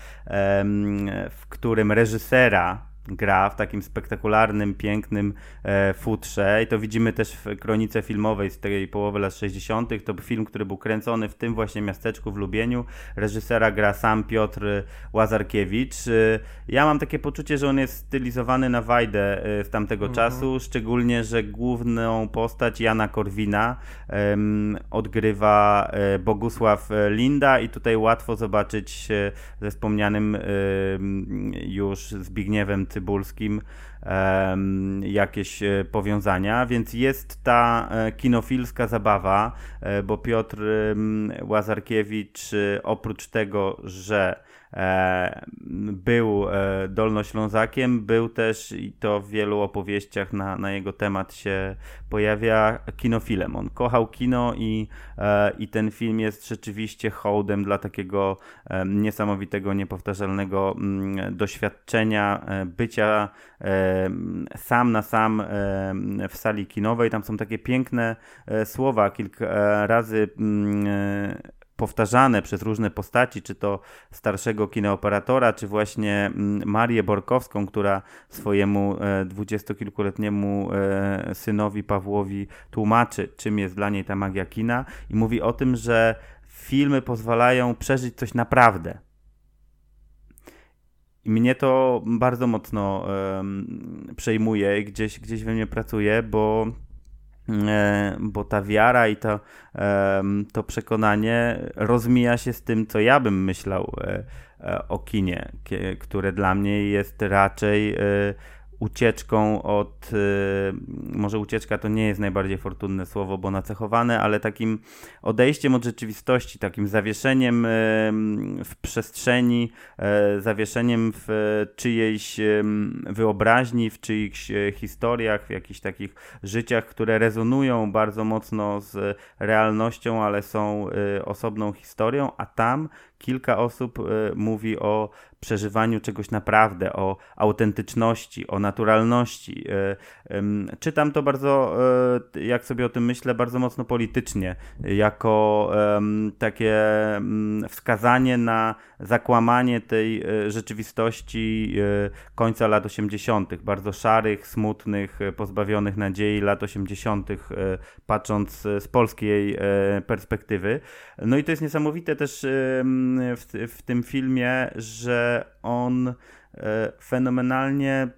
C: w którym reżysera gra w takim spektakularnym, pięknym e, futrze i to widzimy też w kronice filmowej z tej połowy lat 60. To był film, który był kręcony w tym właśnie miasteczku w Lubieniu. Reżysera gra sam Piotr Łazarkiewicz. E, ja mam takie poczucie, że on jest stylizowany na Wajdę e, z tamtego mhm. czasu, szczególnie, że główną postać Jana Korwina e, odgrywa Bogusław Linda i tutaj łatwo zobaczyć ze wspomnianym już Zbigniewem Cybulskim jakieś e, powiązania, więc jest ta e, kinofilska zabawa, e, bo Piotr Łazarkiewicz oprócz tego, że był e, Dolnoślązakiem, był też, i to w wielu opowieściach na, na jego temat się pojawia, kinofilem. On kochał kino i, e, i ten film jest rzeczywiście hołdem dla takiego niesamowitego, niepowtarzalnego mm, doświadczenia bycia sam na sam w sali kinowej. Tam są takie piękne słowa, kilka razy mm, powtarzane przez różne postaci, czy to starszego kinooperatora, czy właśnie mm, Marię Borkowską, która swojemu e, dwudziestokilkuletniemu e, synowi Pawłowi tłumaczy, czym jest dla niej ta magia kina i mówi o tym, że filmy pozwalają przeżyć coś naprawdę. I mnie to bardzo mocno um, przejmuje gdzieś, gdzieś we mnie pracuje, bo bo ta wiara i to, to przekonanie rozmija się z tym, co ja bym myślał e, e, o kinie, które dla mnie jest raczej ucieczką od, y, może ucieczka to nie jest najbardziej fortunne słowo, bo nacechowane, ale takim odejściem od rzeczywistości, takim zawieszeniem y, w przestrzeni, y, zawieszeniem w czyjejś wyobraźni, w czyichś historiach, w jakichś takich życiach, które rezonują bardzo mocno z realnością, ale są osobną historią, a tam kilka osób mówi o przeżywaniu czegoś naprawdę, o autentyczności, o naturalności. E, czytam to bardzo, e, jak sobie o tym myślę, bardzo mocno politycznie, jako takie wskazanie na zakłamanie tej e, rzeczywistości końca lat 80., bardzo szarych, smutnych, pozbawionych nadziei lat 80., patrząc z polskiej perspektywy. No i to jest niesamowite też w, w tym filmie, że on e, fenomenalnie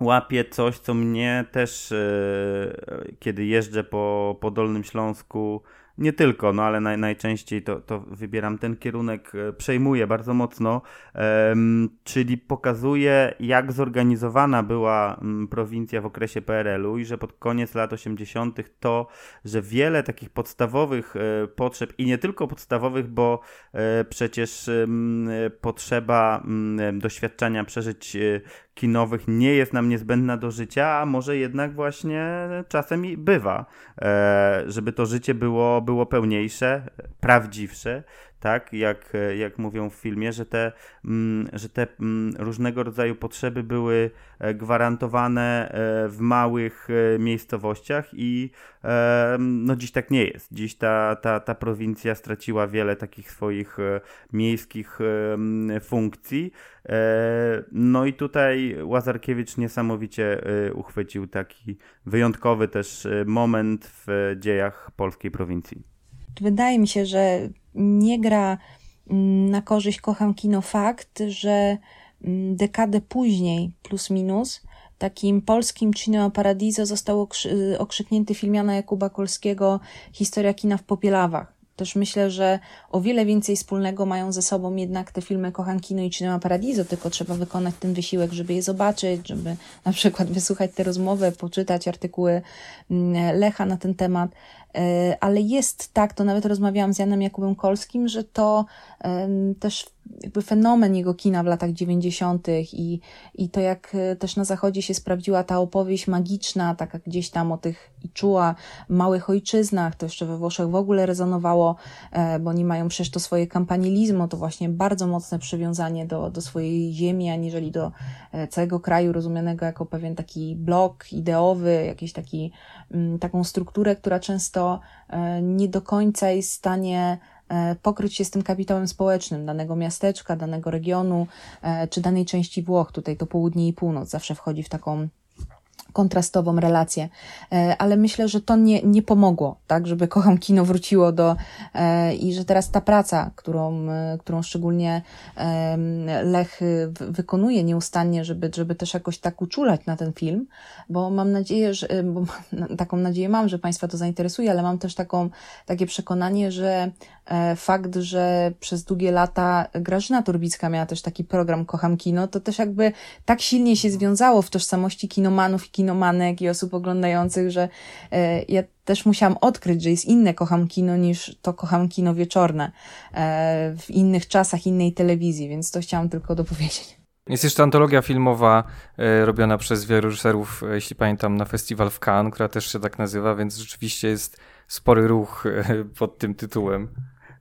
C: łapie coś, co mnie też, e, kiedy jeżdżę po, po Dolnym Śląsku, nie tylko, no ale naj, najczęściej to, to wybieram ten kierunek, e, przejmuję bardzo mocno, czyli pokazuje, jak zorganizowana była um, prowincja w okresie PRL-u i że pod koniec lat 80. to, że wiele takich podstawowych e, potrzeb i nie tylko podstawowych, bo e, przecież potrzeba doświadczenia, przeżyć kinowych nie jest nam niezbędna do życia, a może jednak właśnie czasem bywa, e, żeby to życie było, było pełniejsze, prawdziwsze, tak, jak, jak mówią w filmie, że te, mm, że te mm, różnego rodzaju potrzeby były e, gwarantowane e, w małych e, miejscowościach i no dziś tak nie jest. Dziś ta, ta, ta prowincja straciła wiele takich swoich miejskich funkcji. No i tutaj Łazarkiewicz niesamowicie uchwycił taki wyjątkowy też moment w dziejach polskiej prowincji.
B: Wydaje mi się, że nie gra mm, na korzyść kocham kino fakt, że mm, dekadę później, plus minus, takim polskim Cinema Paradiso został okrzyknięty film Jana Jakuba Kolskiego Historia kina w Popielawach. Też myślę, że o wiele więcej wspólnego mają ze sobą jednak te filmy Kocham Kino i Cinema Paradiso, tylko trzeba wykonać ten wysiłek, żeby je zobaczyć, żeby na przykład wysłuchać tę rozmowę, poczytać artykuły mm, Lecha na ten temat. E, ale jest tak, to nawet rozmawiałam z Janem Jakubem Kolskim, że to też jakby fenomen jego kina w latach 90. i, i to jak e, też na zachodzie się sprawdziła ta opowieść magiczna, taka gdzieś tam o tych i czuła małych ojczyznach, to jeszcze we Włoszech w ogóle rezonowało, e, bo oni mają przecież to swoje kampanilizmo, to właśnie bardzo mocne przywiązanie do, do swojej ziemi, aniżeli do całego kraju rozumianego jako pewien taki blok ideowy, jakiś taki, mm, taką strukturę, która często E, nie do końca jest w stanie e, pokryć się z tym kapitałem społecznym danego miasteczka, danego regionu e, czy danej części Włoch. Tutaj to południe i północ zawsze wchodzi w taką kontrastową relację, e, ale myślę, że to nie, nie pomogło, tak, żeby Kocham Kino wróciło do e, i że teraz ta praca, którą, e, którą szczególnie Lech wykonuje nieustannie, żeby, żeby też jakoś tak uczulać na ten film, bo mam nadzieję, że, bo taką nadzieję mam, że Państwa to zainteresuje, ale mam też taką, takie przekonanie, że fakt, że przez długie lata Grażyna Turbicka miała też taki program Kocham Kino, to też jakby tak silnie się związało w tożsamości kinomanów i kinomanek i osób oglądających, że e, ja też musiałam odkryć, że jest inne kocham kino niż to kocham kino wieczorne e, w innych czasach, innej telewizji, więc to chciałam tylko dopowiedzieć.
A: Jest jeszcze antologia filmowa e, robiona przez wielu reżyserów, jeśli pamiętam, na festiwal w Cannes, która też się tak nazywa, więc rzeczywiście jest spory ruch pod tym tytułem.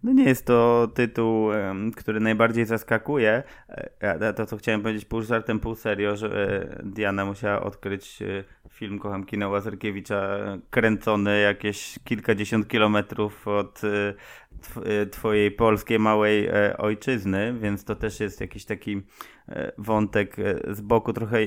C: No nie jest to tytuł, który najbardziej zaskakuje. E, to, co chciałem powiedzieć pół żartem, pół serio, że e, Diana musiała odkryć e, film Kocham Kino Łazarkiewicza kręcony jakieś kilkadziesiąt kilometrów od twojej polskiej małej ojczyzny, więc to też jest jakiś taki wątek z boku trochę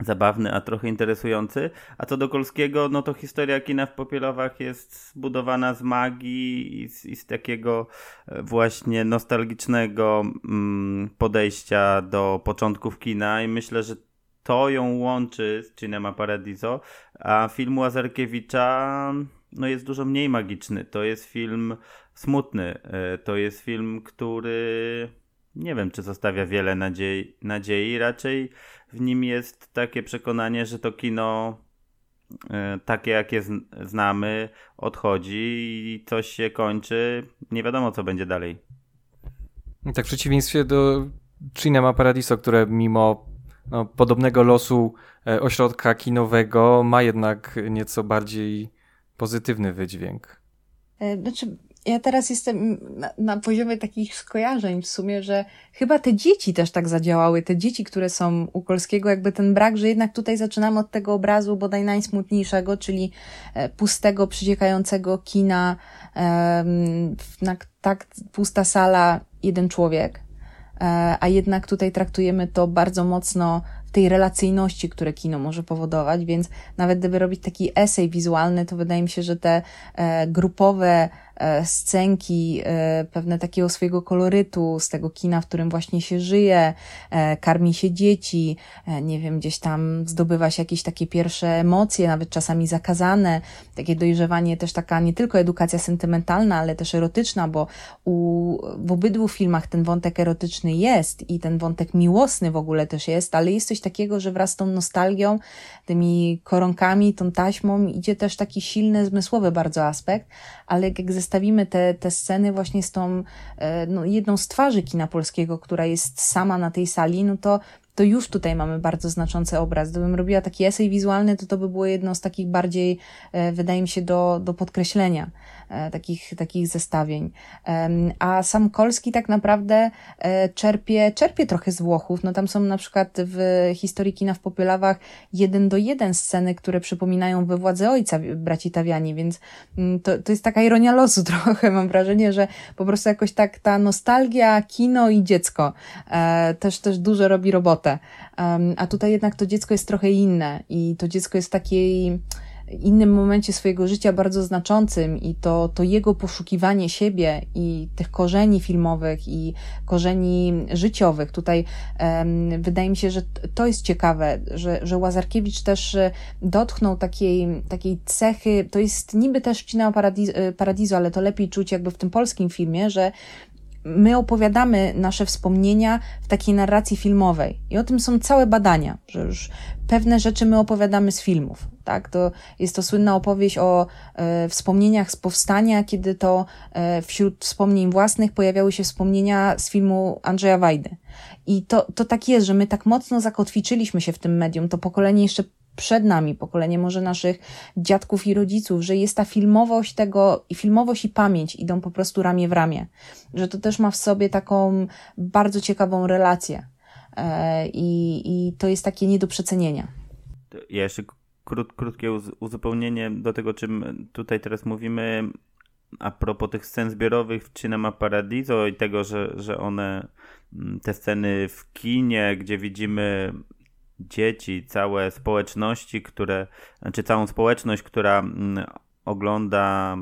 C: zabawny, a trochę interesujący. A co do Kolskiego, no to historia kina w Popielowach jest zbudowana z magii i z, i z takiego e, właśnie nostalgicznego mm, podejścia do początków kina i myślę, że to ją łączy z Cinema Paradiso, a film Łazarkiewicza no jest dużo mniej magiczny. To jest film smutny. E, to jest film, który nie wiem, czy zostawia wiele nadziei, nadziei. Raczej w nim jest takie przekonanie, że to kino e, takie, jakie znamy, odchodzi i coś się kończy. Nie wiadomo, co będzie dalej.
A: Tak, w przeciwieństwie do Cinema Paradiso, które mimo no, podobnego losu e, ośrodka kinowego ma jednak nieco bardziej pozytywny wydźwięk.
B: E, znaczy, ja teraz jestem na, na, poziomie takich skojarzeń w sumie, że chyba te dzieci też tak zadziałały, te dzieci, które są u Kolskiego, jakby ten brak, że jednak tutaj zaczynamy od tego obrazu bodaj najsmutniejszego, czyli e, pustego, przyciekającego kina, na tak pusta sala, jeden człowiek, e, a jednak tutaj traktujemy to bardzo mocno w tej relacyjności, które kino może powodować, więc nawet gdyby robić taki esej wizualny, to wydaje mi się, że te e, grupowe scenki, e, pewne takiego swojego kolorytu z tego kina, w którym właśnie się żyje, e, karmi się dzieci, nie wiem, gdzieś tam zdobywa się jakieś takie pierwsze emocje, nawet czasami zakazane, takie dojrzewanie, też taka nie tylko edukacja sentymentalna, ale też erotyczna, bo u, w obydwu filmach ten wątek erotyczny jest i ten wątek miłosny w ogóle też jest, ale jest coś takiego, że wraz z tą nostalgią, tymi koronkami, tą taśmą idzie też taki silny, zmysłowy bardzo aspekt, ale jak zestawimy te, te sceny właśnie z tą e, no, jedną z twarzy kina polskiego, która jest sama na tej sali, no to to już tutaj mamy bardzo znaczący obraz. Gdybym robiła taki esej wizualny, to to by było jedno z takich bardziej, e, wydaje mi się, do, do podkreślenia e, takich, takich zestawień. A sam Kolski tak naprawdę e, czerpie, czerpie trochę z Włochów. No tam są na przykład w historii kina w Popielawach jeden do jeden sceny, które przypominają we władzy ojca braci Tawiani, więc mm, to, to jest taka ironia losu trochę. Mam wrażenie, że po prostu jakoś tak ta nostalgia, kino i dziecko też, też dużo robi robotę. A tutaj jednak to dziecko jest trochę inne i to dziecko jest w takiej innym momencie swojego życia bardzo znaczącym i to, to jego poszukiwanie siebie i tych korzeni filmowych i korzeni życiowych. Tutaj um, wydaje mi się, że to jest ciekawe, że, że Łazarkiewicz też e, dotknął takiej, takiej cechy, to jest niby też Cinema Paradiso, e, Paradiso, ale to lepiej czuć jakby w tym polskim filmie, że my opowiadamy nasze wspomnienia w takiej narracji filmowej. I o tym są całe badania, że już pewne rzeczy my opowiadamy z filmów. Tak? To jest to słynna opowieść o e, wspomnieniach z powstania, kiedy to e, wśród wspomnień własnych pojawiały się wspomnienia z filmu Andrzeja Wajdy. I to, to tak jest, że my tak mocno zakotwiczyliśmy się w tym medium. To pokolenie jeszcze przed nami, pokolenie może naszych dziadków i rodziców, że jest ta filmowość tego, i filmowość i pamięć idą po prostu ramię w ramię. Że to też ma w sobie taką bardzo ciekawą relację. E, I, i to jest takie nie do przecenienia.
C: Ja jeszcze krót, krótkie uzupełnienie do tego, czym tutaj teraz mówimy a propos tych scen zbiorowych w Cinema Paradiso i tego, że, że one, mm, te sceny w kinie, gdzie widzimy dzieci, całe społeczności, które, znaczy całą społeczność, która mm, ogląda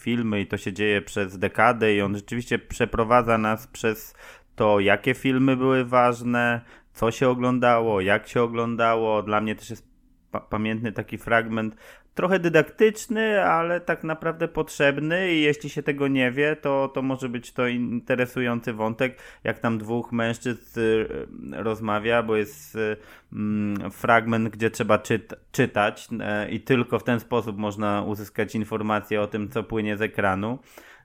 C: filmy i to się dzieje przez dekadę i on rzeczywiście przeprowadza nas przez to, jakie filmy były ważne, co się oglądało, jak się oglądało. Dla mnie też jest pamiętny taki fragment trochę dydaktyczny, ale tak naprawdę potrzebny i jeśli się tego nie wie, to, to może być to interesujący wątek, jak tam dwóch mężczyzn y, rozmawia, bo jest y, mm, fragment, gdzie trzeba czyt czytać y, i tylko w ten sposób można uzyskać informację o tym, co płynie z ekranu.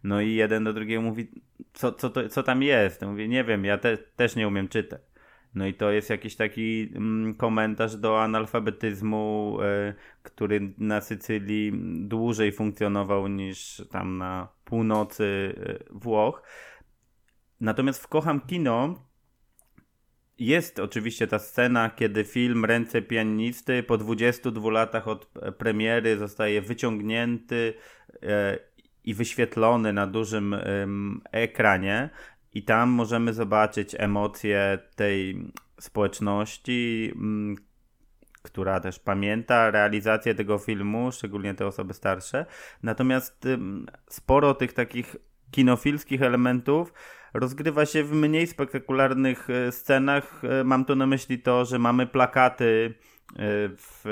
C: No i jeden do drugiego mówi, co, co, to, co tam jest? Ja mówię, nie wiem, ja te, też nie umiem czytać. No i to jest jakiś taki mm, komentarz do analfabetyzmu, y, który na Sycylii dłużej funkcjonował niż tam na północy y, Włoch. Natomiast w Kocham Kino jest oczywiście ta scena, kiedy film Ręce pianisty po 22 latach od premiery zostaje wyciągnięty e, i wyświetlony na dużym ekranie i tam możemy zobaczyć emocje tej społeczności, mm, która też pamięta realizację tego filmu, szczególnie te osoby starsze. Natomiast sporo tych takich kinofilskich elementów rozgrywa się w mniej spektakularnych e, scenach. E, mam tu na myśli to, że mamy plakaty e, w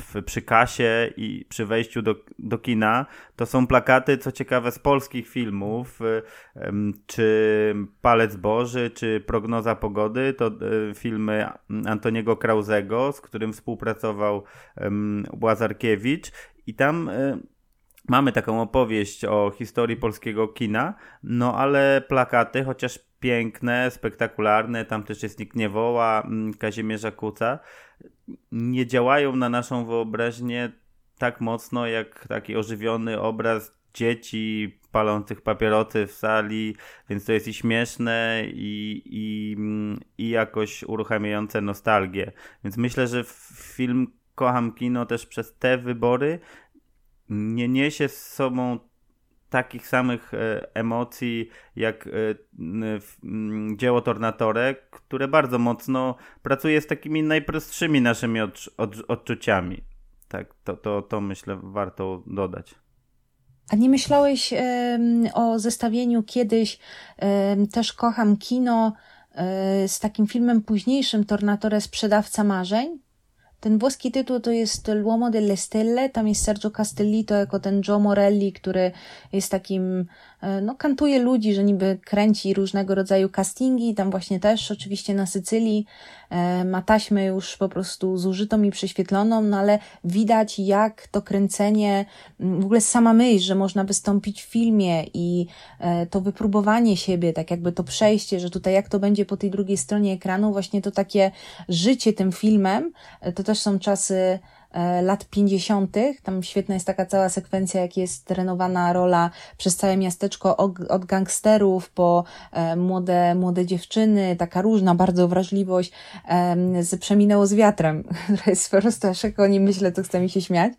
C: w, przy kasie i przy wejściu do, do kina, to są plakaty, co ciekawe, z polskich filmów, czy Palec Boży, czy Prognoza Pogody, to e, filmy Antoniego Krauzego, z którym współpracował Łazarkiewicz. I tam e, mamy taką opowieść o historii polskiego kina, no ale plakaty, chociaż piękne, spektakularne, tam też jest Nikt nie woła, Kazimierza Kuca, nie działają na naszą wyobraźnię tak mocno jak taki ożywiony obraz dzieci palących papierosy w sali, więc to jest i śmieszne i, i, i jakoś uruchamiające nostalgię. Więc myślę, że film Kocham Kino też przez te wybory nie niesie z sobą takich samych e, emocji jak e, dzieło Tornatorek, które bardzo mocno pracuje z takimi najprostszymi naszymi odczuciami. Tak, to, to, to myślę warto dodać.
B: A nie myślałeś o zestawieniu kiedyś też kocham kino e, z takim filmem późniejszym Tornatore Sprzedawca Marzeń? Ten włoski tytuł to jest L'uomo delle stelle, tam jest Sergio Castellito jako ten Joe Morelli, który jest takim, no kantuje ludzi, że niby kręci różnego rodzaju castingi, tam właśnie też oczywiście na Sycylii. E, ma taśmę już po prostu zużytą i prześwietloną, no ale widać jak to kręcenie, w ogóle sama myśl, że można wystąpić w filmie i e, to wypróbowanie siebie, tak jakby to przejście, że tutaj jak to będzie po tej drugiej stronie ekranu, właśnie to takie życie tym filmem, to też są czasy e, lat 50. Tam świetna jest taka cała sekwencja, jak jest trenowana rola przez całe miasteczko od gangsterów po e, młode, młode dziewczyny, taka różna bardzo wrażliwość z Przeminęło z wiatrem, jest po prostu aż jak o nim myślę, to chce mi się śmiać,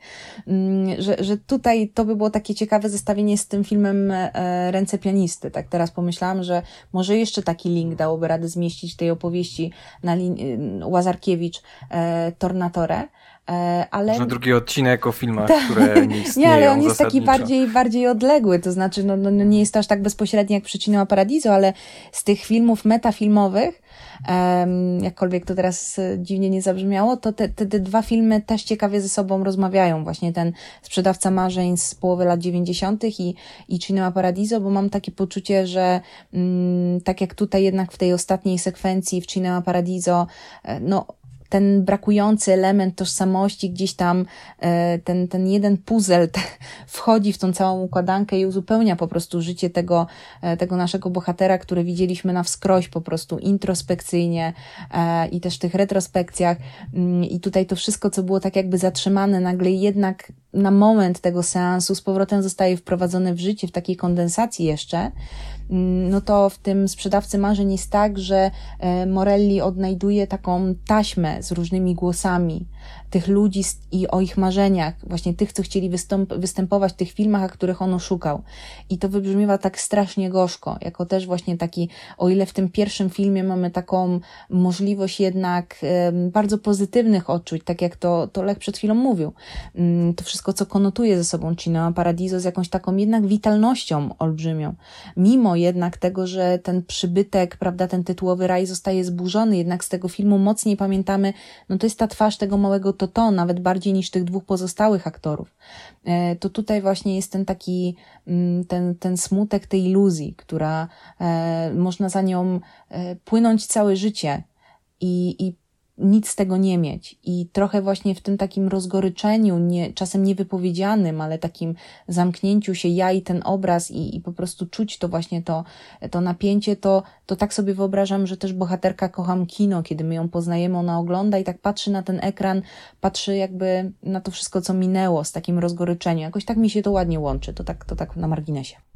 B: mm, że, że tutaj to by było takie ciekawe zestawienie z tym filmem e, Ręce pianisty. Tak teraz pomyślałam, że może jeszcze taki link dałoby radę zmieścić tej opowieści na Łazarkiewicz Tornatore.
A: E, ale... Może drugi odcinek o filmach, Ta... które nie istnieją
B: Nie, ale on jest taki bardziej, bardziej odległy, to znaczy no, no, no, nie jest to aż tak bezpośredni jak Przyczyna Paradiso, ale z tych filmów metafilmowych, um, jakkolwiek to teraz e, dziwnie nie zabrzmiało, to te, te, te dwa filmy też ciekawie ze sobą rozmawiają. Właśnie ten Sprzedawca Marzeń z połowy lat 90. i, i Cinema Paradiso, bo mam takie poczucie, że mm, tak jak tutaj jednak w tej ostatniej sekwencji w Cinema Paradiso, e, no ten brakujący element tożsamości, gdzieś tam e, ten, ten jeden puzzle wchodzi w tą całą układankę i uzupełnia po prostu życie tego, e, tego naszego bohatera, który widzieliśmy na wskroś po prostu introspekcyjnie e, i też w tych retrospekcjach. Mm, I tutaj to wszystko, co było tak jakby zatrzymane, nagle jednak na moment tego seansu z powrotem zostaje wprowadzone w życie w takiej kondensacji jeszcze no to w tym sprzedawcy marzeń jest tak, że e, Morelli odnajduje taką taśmę z różnymi głosami, tych ludzi i o ich marzeniach, właśnie tych, co chcieli wystąp- występować w tych filmach, a których on oszukał. I to wybrzmiewa tak strasznie gorzko, jako też właśnie taki, o ile w tym pierwszym filmie mamy taką możliwość jednak bardzo pozytywnych odczuć, tak jak to, to Lech przed chwilą mówił. Mm, to wszystko, co konotuje ze sobą Cinema Paradiso z jakąś taką jednak witalnością olbrzymią. Mimo jednak tego, że ten przybytek, prawda, ten tytułowy raj zostaje zburzony, jednak z tego filmu mocniej pamiętamy, no to jest ta twarz tego małego to to, nawet bardziej niż tych dwóch pozostałych aktorów. E, to tutaj właśnie jest ten taki, mm, ten, ten smutek tej iluzji, która e, można za nią e, płynąć całe życie i, i nic z tego nie mieć. I trochę właśnie w tym takim rozgoryczeniu, nie, czasem niewypowiedzianym, ale takim zamknięciu się ja i ten obraz i, i po prostu czuć to właśnie to, to napięcie, to, to tak sobie wyobrażam, że też bohaterka kocham kino, kiedy my ją poznajemy, ona ogląda i tak patrzy na ten ekran, patrzy jakby na to wszystko, co minęło z takim rozgoryczeniem. Jakoś tak mi się to ładnie łączy, to tak, to tak na marginesie.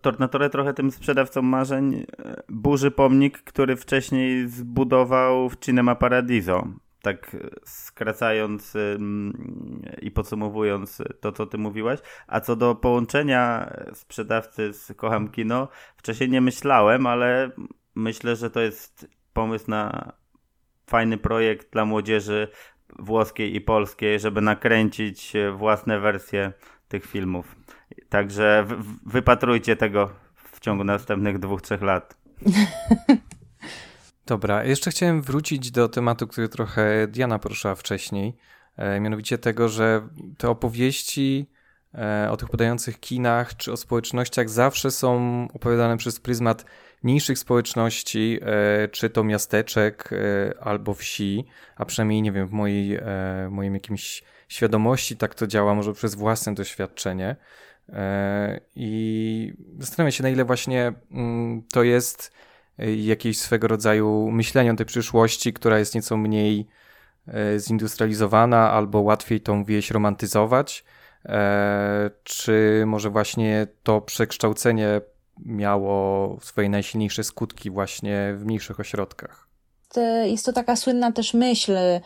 C: Tornatore trochę tym sprzedawcą marzeń e, burzy pomnik, który wcześniej zbudował w Cinema Paradiso. Tak skracając i podsumowując to, co ty mówiłaś. A co do połączenia sprzedawcy z Kocham Kino, wcześniej nie myślałem, ale myślę, że to jest pomysł na fajny projekt dla młodzieży włoskiej i polskiej, żeby nakręcić własne wersje tych filmów. Także wypatrujcie tego w ciągu następnych dwóch, trzech lat.
A: Dobra, jeszcze chciałem wrócić do tematu, który trochę Diana poruszyła wcześniej. E, mianowicie tego, że te opowieści e, o tych podających kinach czy o społecznościach zawsze są opowiadane przez pryzmat mniejszych społeczności, e, czy to miasteczek albo wsi, a przynajmniej nie wiem, w mojej, w moim jakimś świadomości tak to działa, może przez własne doświadczenie. E, I zastanawiam się, na ile właśnie mm, to jest e, jakieś swego rodzaju myślenie o tej przyszłości, która jest nieco mniej e, zindustrializowana albo łatwiej tą wieś romantyzować, czy może właśnie to przekształcenie miało swoje najsilniejsze skutki właśnie w mniejszych ośrodkach?
B: Jest to taka słynna też myśl e,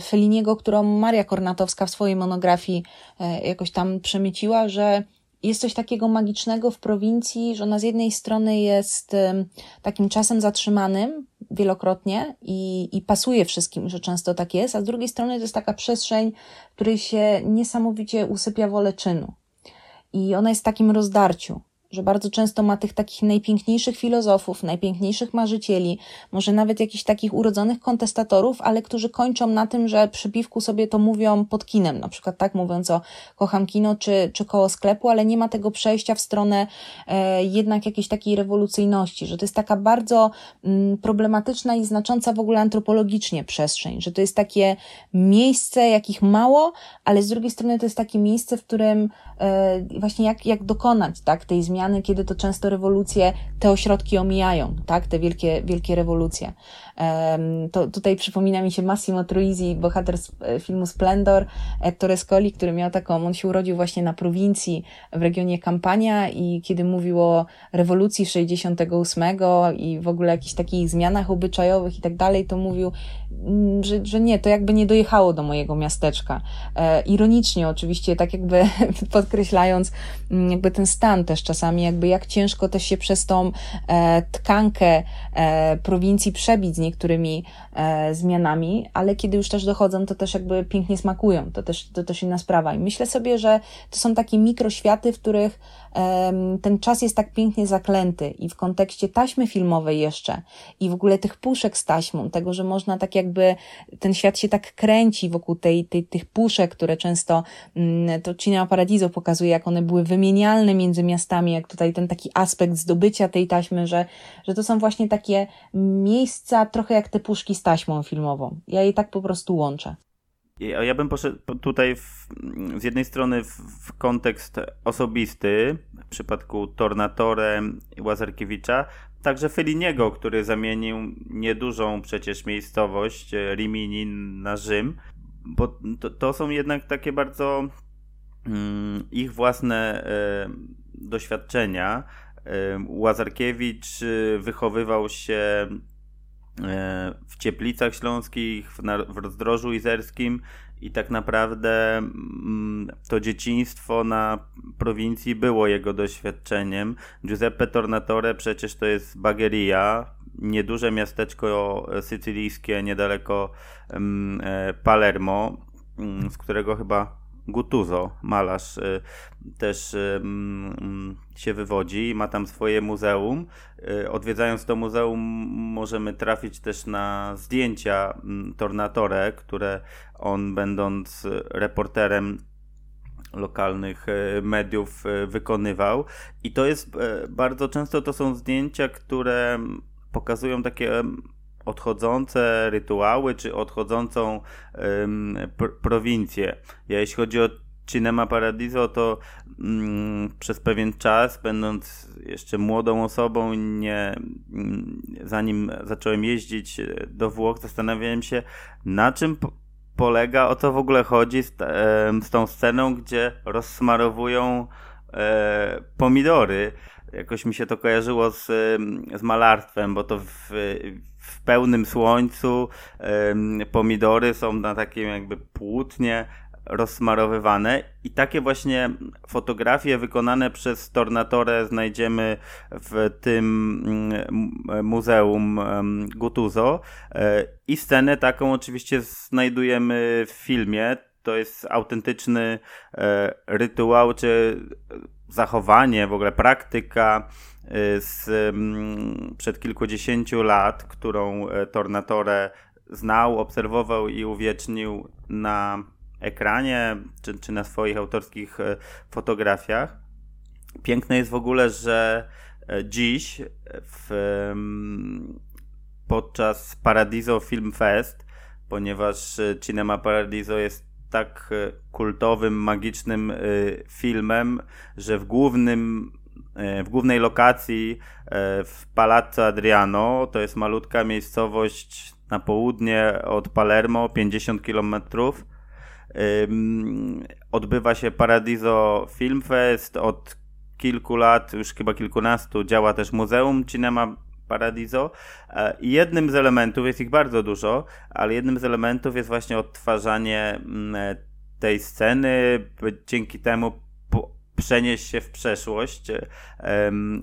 B: Feliniego, którą Maria Kornatowska w swojej monografii e, jakoś tam przemyciła, że jest coś takiego magicznego w prowincji, że ona z jednej strony jest e, takim czasem zatrzymanym wielokrotnie i, i pasuje wszystkim, że często tak jest, a z drugiej strony to jest taka przestrzeń, w której się niesamowicie usypia wolę czynu. I ona jest w takim rozdarciu. Że bardzo często ma tych takich najpiękniejszych filozofów, najpiękniejszych marzycieli, może nawet jakichś takich urodzonych kontestatorów, ale którzy kończą na tym, że przy piwku sobie to mówią pod kinem, na przykład tak mówiąc o kocham kino czy, czy koło sklepu, ale nie ma tego przejścia w stronę e, jednak jakiejś takiej rewolucyjności, że to jest taka bardzo mm, problematyczna i znacząca w ogóle antropologicznie przestrzeń, że to jest takie miejsce, jakich mało, ale z drugiej strony to jest takie miejsce, w którym e, właśnie jak, jak dokonać tak, tej zmiany zmiany, kiedy to często rewolucje te ośrodki omijają, tak, te wielkie, wielkie rewolucje. To tutaj przypomina mi się Massimo Troisi, bohater z e, filmu Splendor, Ettore Scoli, który miał taką, on się urodził właśnie na prowincji w regionie Campania i kiedy mówił o rewolucji 68 i w ogóle jakichś takich zmianach obyczajowych i tak dalej, to mówił, mm, że, że nie, to jakby nie dojechało do mojego miasteczka. E, ironicznie oczywiście, tak jakby podkreślając mm, jakby ten stan też czasami, jakby jak ciężko też się przez tą e, tkankę prowincji przebić niektórymi e, zmianami, ale kiedy już też dochodzą, to też jakby pięknie smakują. To też, to też inna sprawa. I myślę sobie, że to są takie mikroświaty, w których ten czas jest tak pięknie zaklęty i w kontekście taśmy filmowej jeszcze i w ogóle tych puszek z taśmą, tego, że można tak jakby, ten świat się tak kręci wokół tej, tej, tych puszek, które często mm, to Cinema Paradiso pokazuje, jak one były wymienialne między miastami, jak tutaj ten taki aspekt zdobycia tej taśmy, że, że to są właśnie takie miejsca, trochę jak te puszki z taśmą filmową. Ja je tak po prostu łączę.
C: Ja bym poszedł tutaj w, z jednej strony w, w, kontekst osobisty, w przypadku Tornatore i Łazarkiewicza, także Feliniego, który zamienił niedużą przecież miejscowość e, Rimini na Rzym, bo to, to są jednak takie bardzo mm, ich własne e, doświadczenia. E, Łazarkiewicz wychowywał się E, w Cieplicach Śląskich, w, w Rozdrożu Izerskim i tak naprawdę mm, to dzieciństwo na prowincji było jego doświadczeniem. Giuseppe Tornatore przecież to jest Bagheria, nieduże miasteczko sycylijskie niedaleko mm, e, Palermo, mm, z którego chyba Guttuso, malarz, y, też y, mm, się wywodzi, ma tam swoje muzeum. Y, odwiedzając to muzeum możemy trafić też na zdjęcia mm, Tornatore, które on będąc reporterem lokalnych mediów wykonywał. I to jest bardzo często to są zdjęcia, które pokazują takie odchodzące rytuały, czy odchodzącą ym, pr prowincję. Ja jeśli chodzi o Cinema Paradiso, to mm, przez pewien czas, będąc jeszcze młodą osobą, nie, mm, zanim zacząłem jeździć do Włoch, zastanawiałem się, na czym polega, o co w ogóle chodzi z, e, z tą sceną, gdzie rozsmarowują e, pomidory. Jakoś mi się to kojarzyło z, z malarstwem, bo to w, w pełnym słońcu pomidory są na takim jakby płótnie rozsmarowywane i takie właśnie fotografie wykonane przez Tornatore znajdziemy w tym mm, muzeum Gutuzo e, i scenę taką oczywiście znajdujemy w filmie. To jest autentyczny e, rytuał czy zachowanie, w ogóle praktyka z, mm, przed kilkudziesięciu lat, którą e, Tornatore znał, obserwował i uwiecznił na ekranie czy, czy na swoich autorskich e, fotografiach. Piękne jest w ogóle, że e, dziś w, mm, podczas Paradiso Film Fest, ponieważ Cinema Paradiso jest tak kultowym, magicznym filmem, że w głównym w głównej lokacji w Palazzo Adriano, to jest malutka miejscowość na południe od Palermo, 50 km. Odbywa się Paradiso Film Fest. Od kilku lat, już chyba kilkunastu, działa też Muzeum Cinema Paradiso. E, I jednym z elementów, jest ich bardzo dużo, ale jednym z elementów jest właśnie odtwarzanie mm, tej sceny, dzięki temu przenieść się w przeszłość.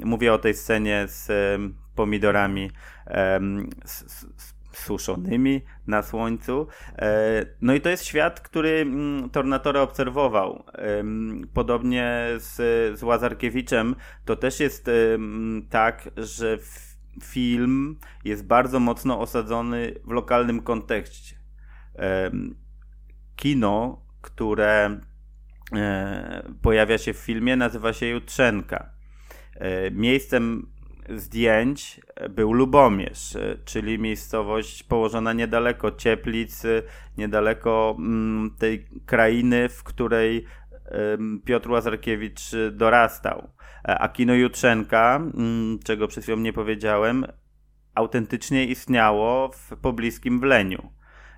C: Mówię o tej scenie z pomidorami suszonymi na słońcu. E, no i to jest świat, który mm, Tornatore obserwował. Podobnie z, z Łazarkiewiczem to też jest tak, że film jest bardzo mocno osadzony w lokalnym kontekście. Kino, które e, pojawia się w filmie, nazywa się Jutrzenka. E, miejscem zdjęć był Lubomierz, e, czyli miejscowość położona niedaleko Cieplic, niedaleko mm, tej krainy, w której Piotr Łazarkiewicz dorastał. A kino Jutrzenka, mm, czego przed chwilą nie powiedziałem, autentycznie istniało w pobliskim Wleniu.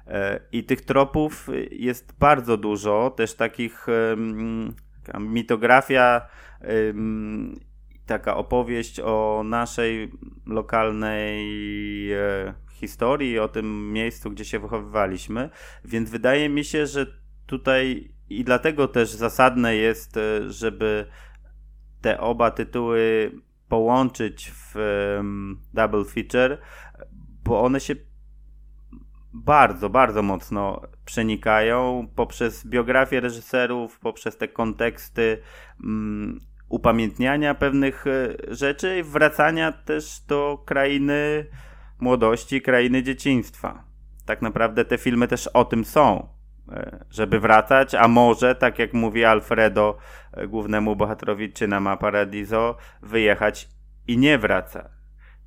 C: E, I tych tropów jest bardzo dużo, też takich mitografia, taka opowieść o naszej lokalnej e, historii, o tym miejscu, gdzie się wychowywaliśmy. Więc wydaje mi się, że tutaj i dlatego też zasadne jest, e, żeby te oba tytuły połączyć w double feature, bo one się bardzo, bardzo mocno przenikają poprzez biografię reżyserów, poprzez te konteksty um, upamiętniania pewnych e, rzeczy i wracania też do krainy młodości, krainy dzieciństwa. Tak naprawdę te filmy też o tym są, e, żeby wracać, a może, tak jak mówi Alfredo, e, głównemu bohaterowi Cinema Paradiso, wyjechać i nie wraca.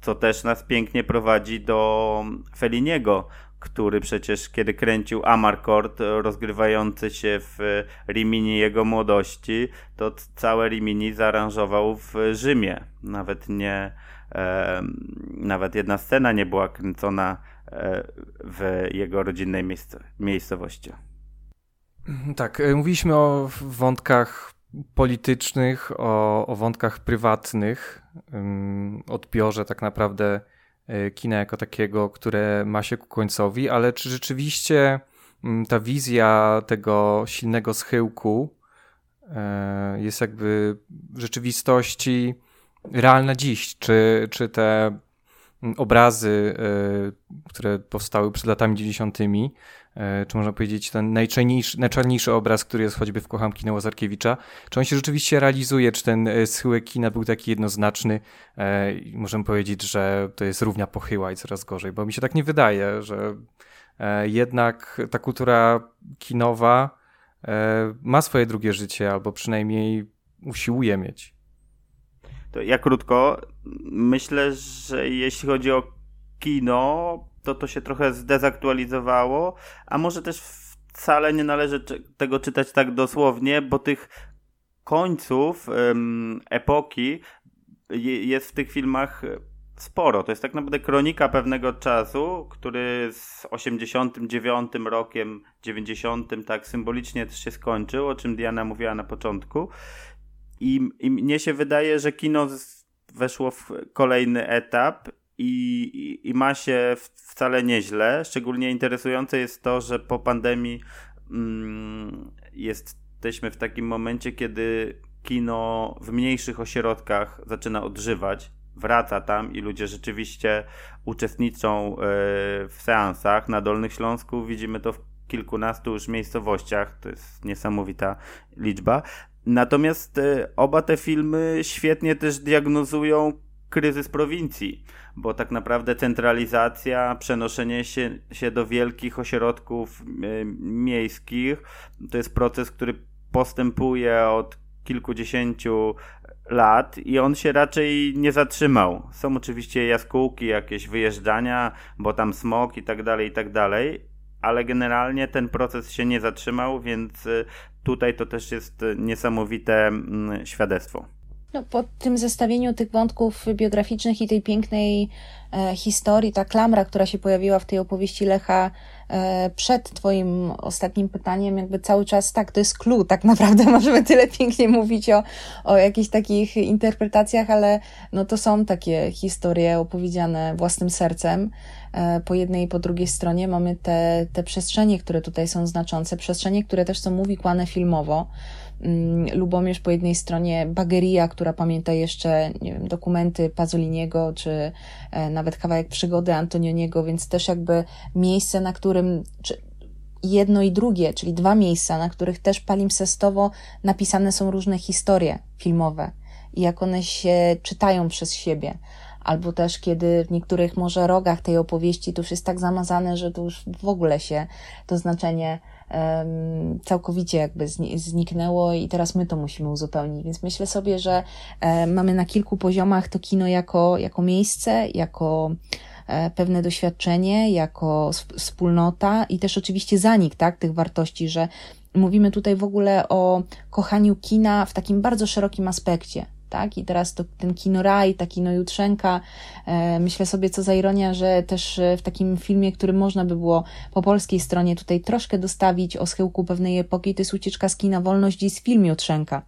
C: Co też nas pięknie prowadzi do Feliniego, który przecież kiedy kręcił Amarcord rozgrywający się w Rimini jego młodości, to całe Rimini zaaranżował w Rzymie. Nawet nie, e, nawet jedna scena nie była kręcona e, w jego rodzinnej miejscowości.
A: Tak, e, mówiliśmy o wątkach politycznych, o, o wątkach prywatnych, odbiorze tak naprawdę E, kina jako takiego, które ma się ku końcowi, ale czy rzeczywiście mm, ta wizja tego silnego schyłku e, jest jakby w rzeczywistości realna dziś? Czy, czy te mm, obrazy, e, które powstały przed latami 90., E, czy można powiedzieć ten najczarniejszy, najczarniejszy obraz, który jest choćby w Kocham kina Łazarkiewicza, czy on się rzeczywiście realizuje, czy ten e, schyłek kina był taki jednoznaczny e, i możemy powiedzieć, że to jest równia pochyła i coraz gorzej, bo mi się tak nie wydaje, że jednak ta kultura kinowa ma swoje drugie życie, albo przynajmniej usiłuje mieć.
C: To ja krótko. Myślę, że jeśli chodzi o kino, to to się trochę zdezaktualizowało, a może też wcale nie należy tego czytać tak dosłownie, bo tych końców um, epoki jest w tych filmach sporo. To jest tak naprawdę kronika pewnego czasu, który z 89 rokiem, 90 tak symbolicznie też się skończył, o czym Diana mówiła na początku. I, i mnie się wydaje, że kino weszło w kolejny etap i, i, ma się wcale nieźle. Szczególnie interesujące jest to, że po pandemii mm, jesteśmy w takim momencie, kiedy kino w mniejszych ośrodkach zaczyna odżywać. Wraca tam i ludzie rzeczywiście uczestniczą e, w seansach. Na Dolnych Śląsku widzimy to w kilkunastu już miejscowościach. To jest niesamowita liczba. Natomiast e, oba te filmy świetnie też diagnozują kryzys prowincji bo tak naprawdę centralizacja, przenoszenie się, się do wielkich ośrodków y, miejskich to jest proces, który postępuje od kilkudziesięciu lat i on się raczej nie zatrzymał. Są oczywiście jaskółki, jakieś wyjeżdżania, bo tam smog i tak dalej, i tak dalej, ale generalnie ten proces się nie zatrzymał, więc y, tutaj to też jest niesamowite mm, świadectwo.
B: No, po tym zestawieniu tych wątków biograficznych i tej pięknej e, historii, ta klamra, która się pojawiła w tej opowieści Lecha e, przed Twoim ostatnim pytaniem, jakby cały czas tak, to jest clue, tak naprawdę możemy tyle pięknie mówić o, o jakichś takich interpretacjach, ale no to są takie historie opowiedziane własnym sercem. E, po jednej i po drugiej stronie mamy te, te przestrzenie, które tutaj są znaczące, przestrzenie, które też są uwikłane filmowo. Mm, Lubomierz po jednej stronie Bageria, która pamięta jeszcze nie wiem, dokumenty Pazoliniego, czy e, nawet kawałek przygody Antonioniego, więc też jakby miejsce, na którym, jedno i drugie, czyli dwa miejsca, na których też palimpsestowo napisane są różne historie filmowe i jak one się czytają przez siebie. Albo też, kiedy w niektórych może rogach tej opowieści to już jest tak zamazane, że to już w ogóle się to znaczenie um, całkowicie jakby zniknęło i teraz my to musimy uzupełnić. Więc myślę sobie, że um, mamy na kilku poziomach to kino jako, jako miejsce, jako E, pewne doświadczenie jako wspólnota i też oczywiście zanik tak, tych wartości, że mówimy tutaj w ogóle o kochaniu kina w takim bardzo szerokim aspekcie. Tak? I teraz to, ten kino raj, ta kino jutrzenka, e, myślę sobie, co za ironia, że też e, w takim filmie, który można by było po polskiej stronie tutaj troszkę dostawić o schyłku pewnej epoki, to jest ucieczka z kina Wolność i z film jutrzenka.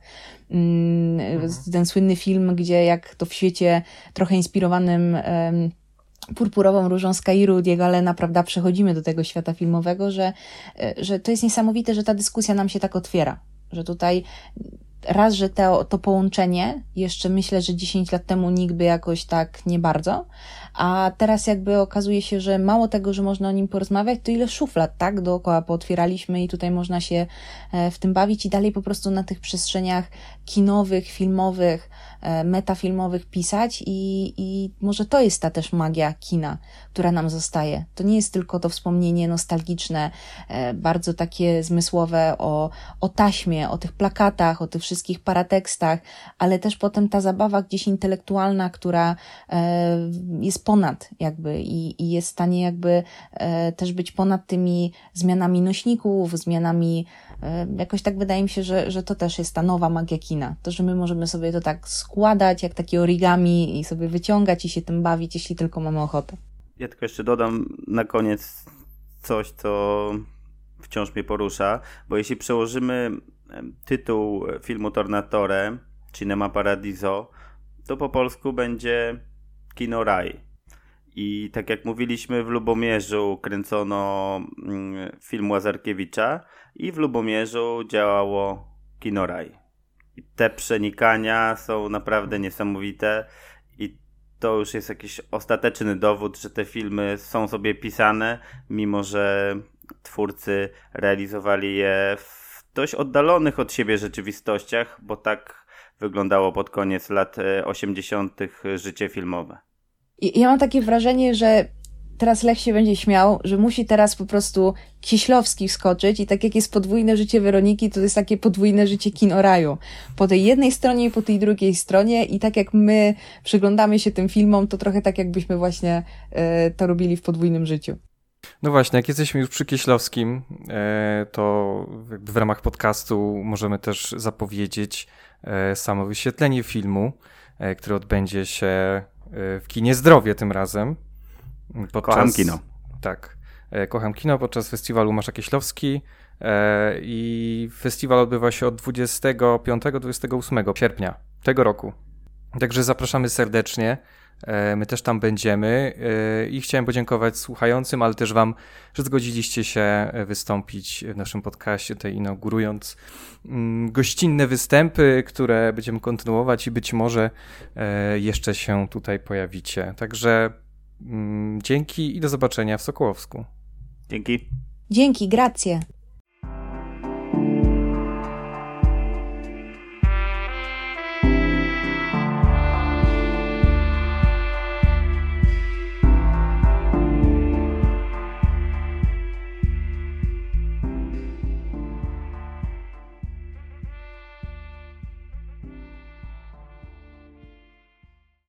B: Mm, mhm. Ten słynny film, gdzie jak to w świecie trochę inspirowanym purpurową różą z Kairu Diego Alena, prawda, przechodzimy do tego świata filmowego, że, e, że to jest niesamowite, że ta dyskusja nam się tak otwiera, że tutaj raz, że to, to połączenie, jeszcze myślę, że 10 lat temu nikt by jakoś tak nie bardzo, a teraz jakby okazuje się, że mało tego, że można o nim porozmawiać, to ile szuflad, tak, dookoła pootwieraliśmy i tutaj można się e, w tym bawić i dalej po prostu na tych przestrzeniach kinowych, filmowych, e, metafilmowych pisać i, i może to jest ta też magia kina, która nam zostaje. To nie jest tylko to wspomnienie nostalgiczne, e, bardzo takie zmysłowe o, o taśmie, o tych plakatach, o tych wszystkich paratekstach, ale też potem ta zabawa gdzieś intelektualna, która jest ponad jakby i, i jest w stanie jakby e, też być ponad tymi zmianami nośników, zmianami, e, jakoś tak wydaje mi się, że, że to też jest ta nowa magia kina. To, że my możemy sobie to tak składać, jak takie origami i sobie wyciągać i się tym bawić, jeśli tylko mamy ochotę.
C: Ja tylko jeszcze dodam na koniec coś, co wciąż mnie porusza, bo jeśli przełożymy tytuł filmu Tornatore, Cinema Paradiso, to po polsku będzie Kino Raj. I tak jak mówiliśmy, w Lubomierzu kręcono mm, film Łazarkiewicza i w Lubomierzu działało Kinoraj. I te przenikania są naprawdę niesamowite i to już jest jakiś ostateczny dowód, że te filmy są sobie pisane, mimo że twórcy realizowali je w dość oddalonych od siebie rzeczywistościach, bo tak wyglądało pod koniec lat 80. E, życie filmowe.
B: Ja mam takie wrażenie, że teraz Lech się będzie śmiał, że musi teraz po prostu Kieślowski wskoczyć i tak jak jest podwójne życie Weroniki, to jest takie podwójne życie kinoraju. Po tej jednej stronie i po tej drugiej stronie i tak jak my przyglądamy się tym filmom, to trochę tak jakbyśmy właśnie e, to robili w podwójnym życiu.
A: No właśnie, jak jesteśmy już przy Kieślowskim, e, to w ramach podcastu możemy też zapowiedzieć e, samo wyświetlenie filmu, e, które odbędzie się w kinie Zdrowie tym razem.
C: Podczas, kocham kino.
A: Tak. E, kocham kino podczas festiwalu Masza Kieślowski e, i festiwal odbywa się od 25-28 sierpnia tego roku. Także zapraszamy serdecznie. E, my też tam będziemy i chciałem podziękować słuchającym, ale też Wam, że zgodziliście się wystąpić w naszym podcaście, tutaj inaugurując mm, gościnne występy, które będziemy kontynuować i być może jeszcze się tutaj pojawicie. Także mm, dzięki i do zobaczenia w Sokołowsku.
C: Dzięki.
B: Dzięki, grazie.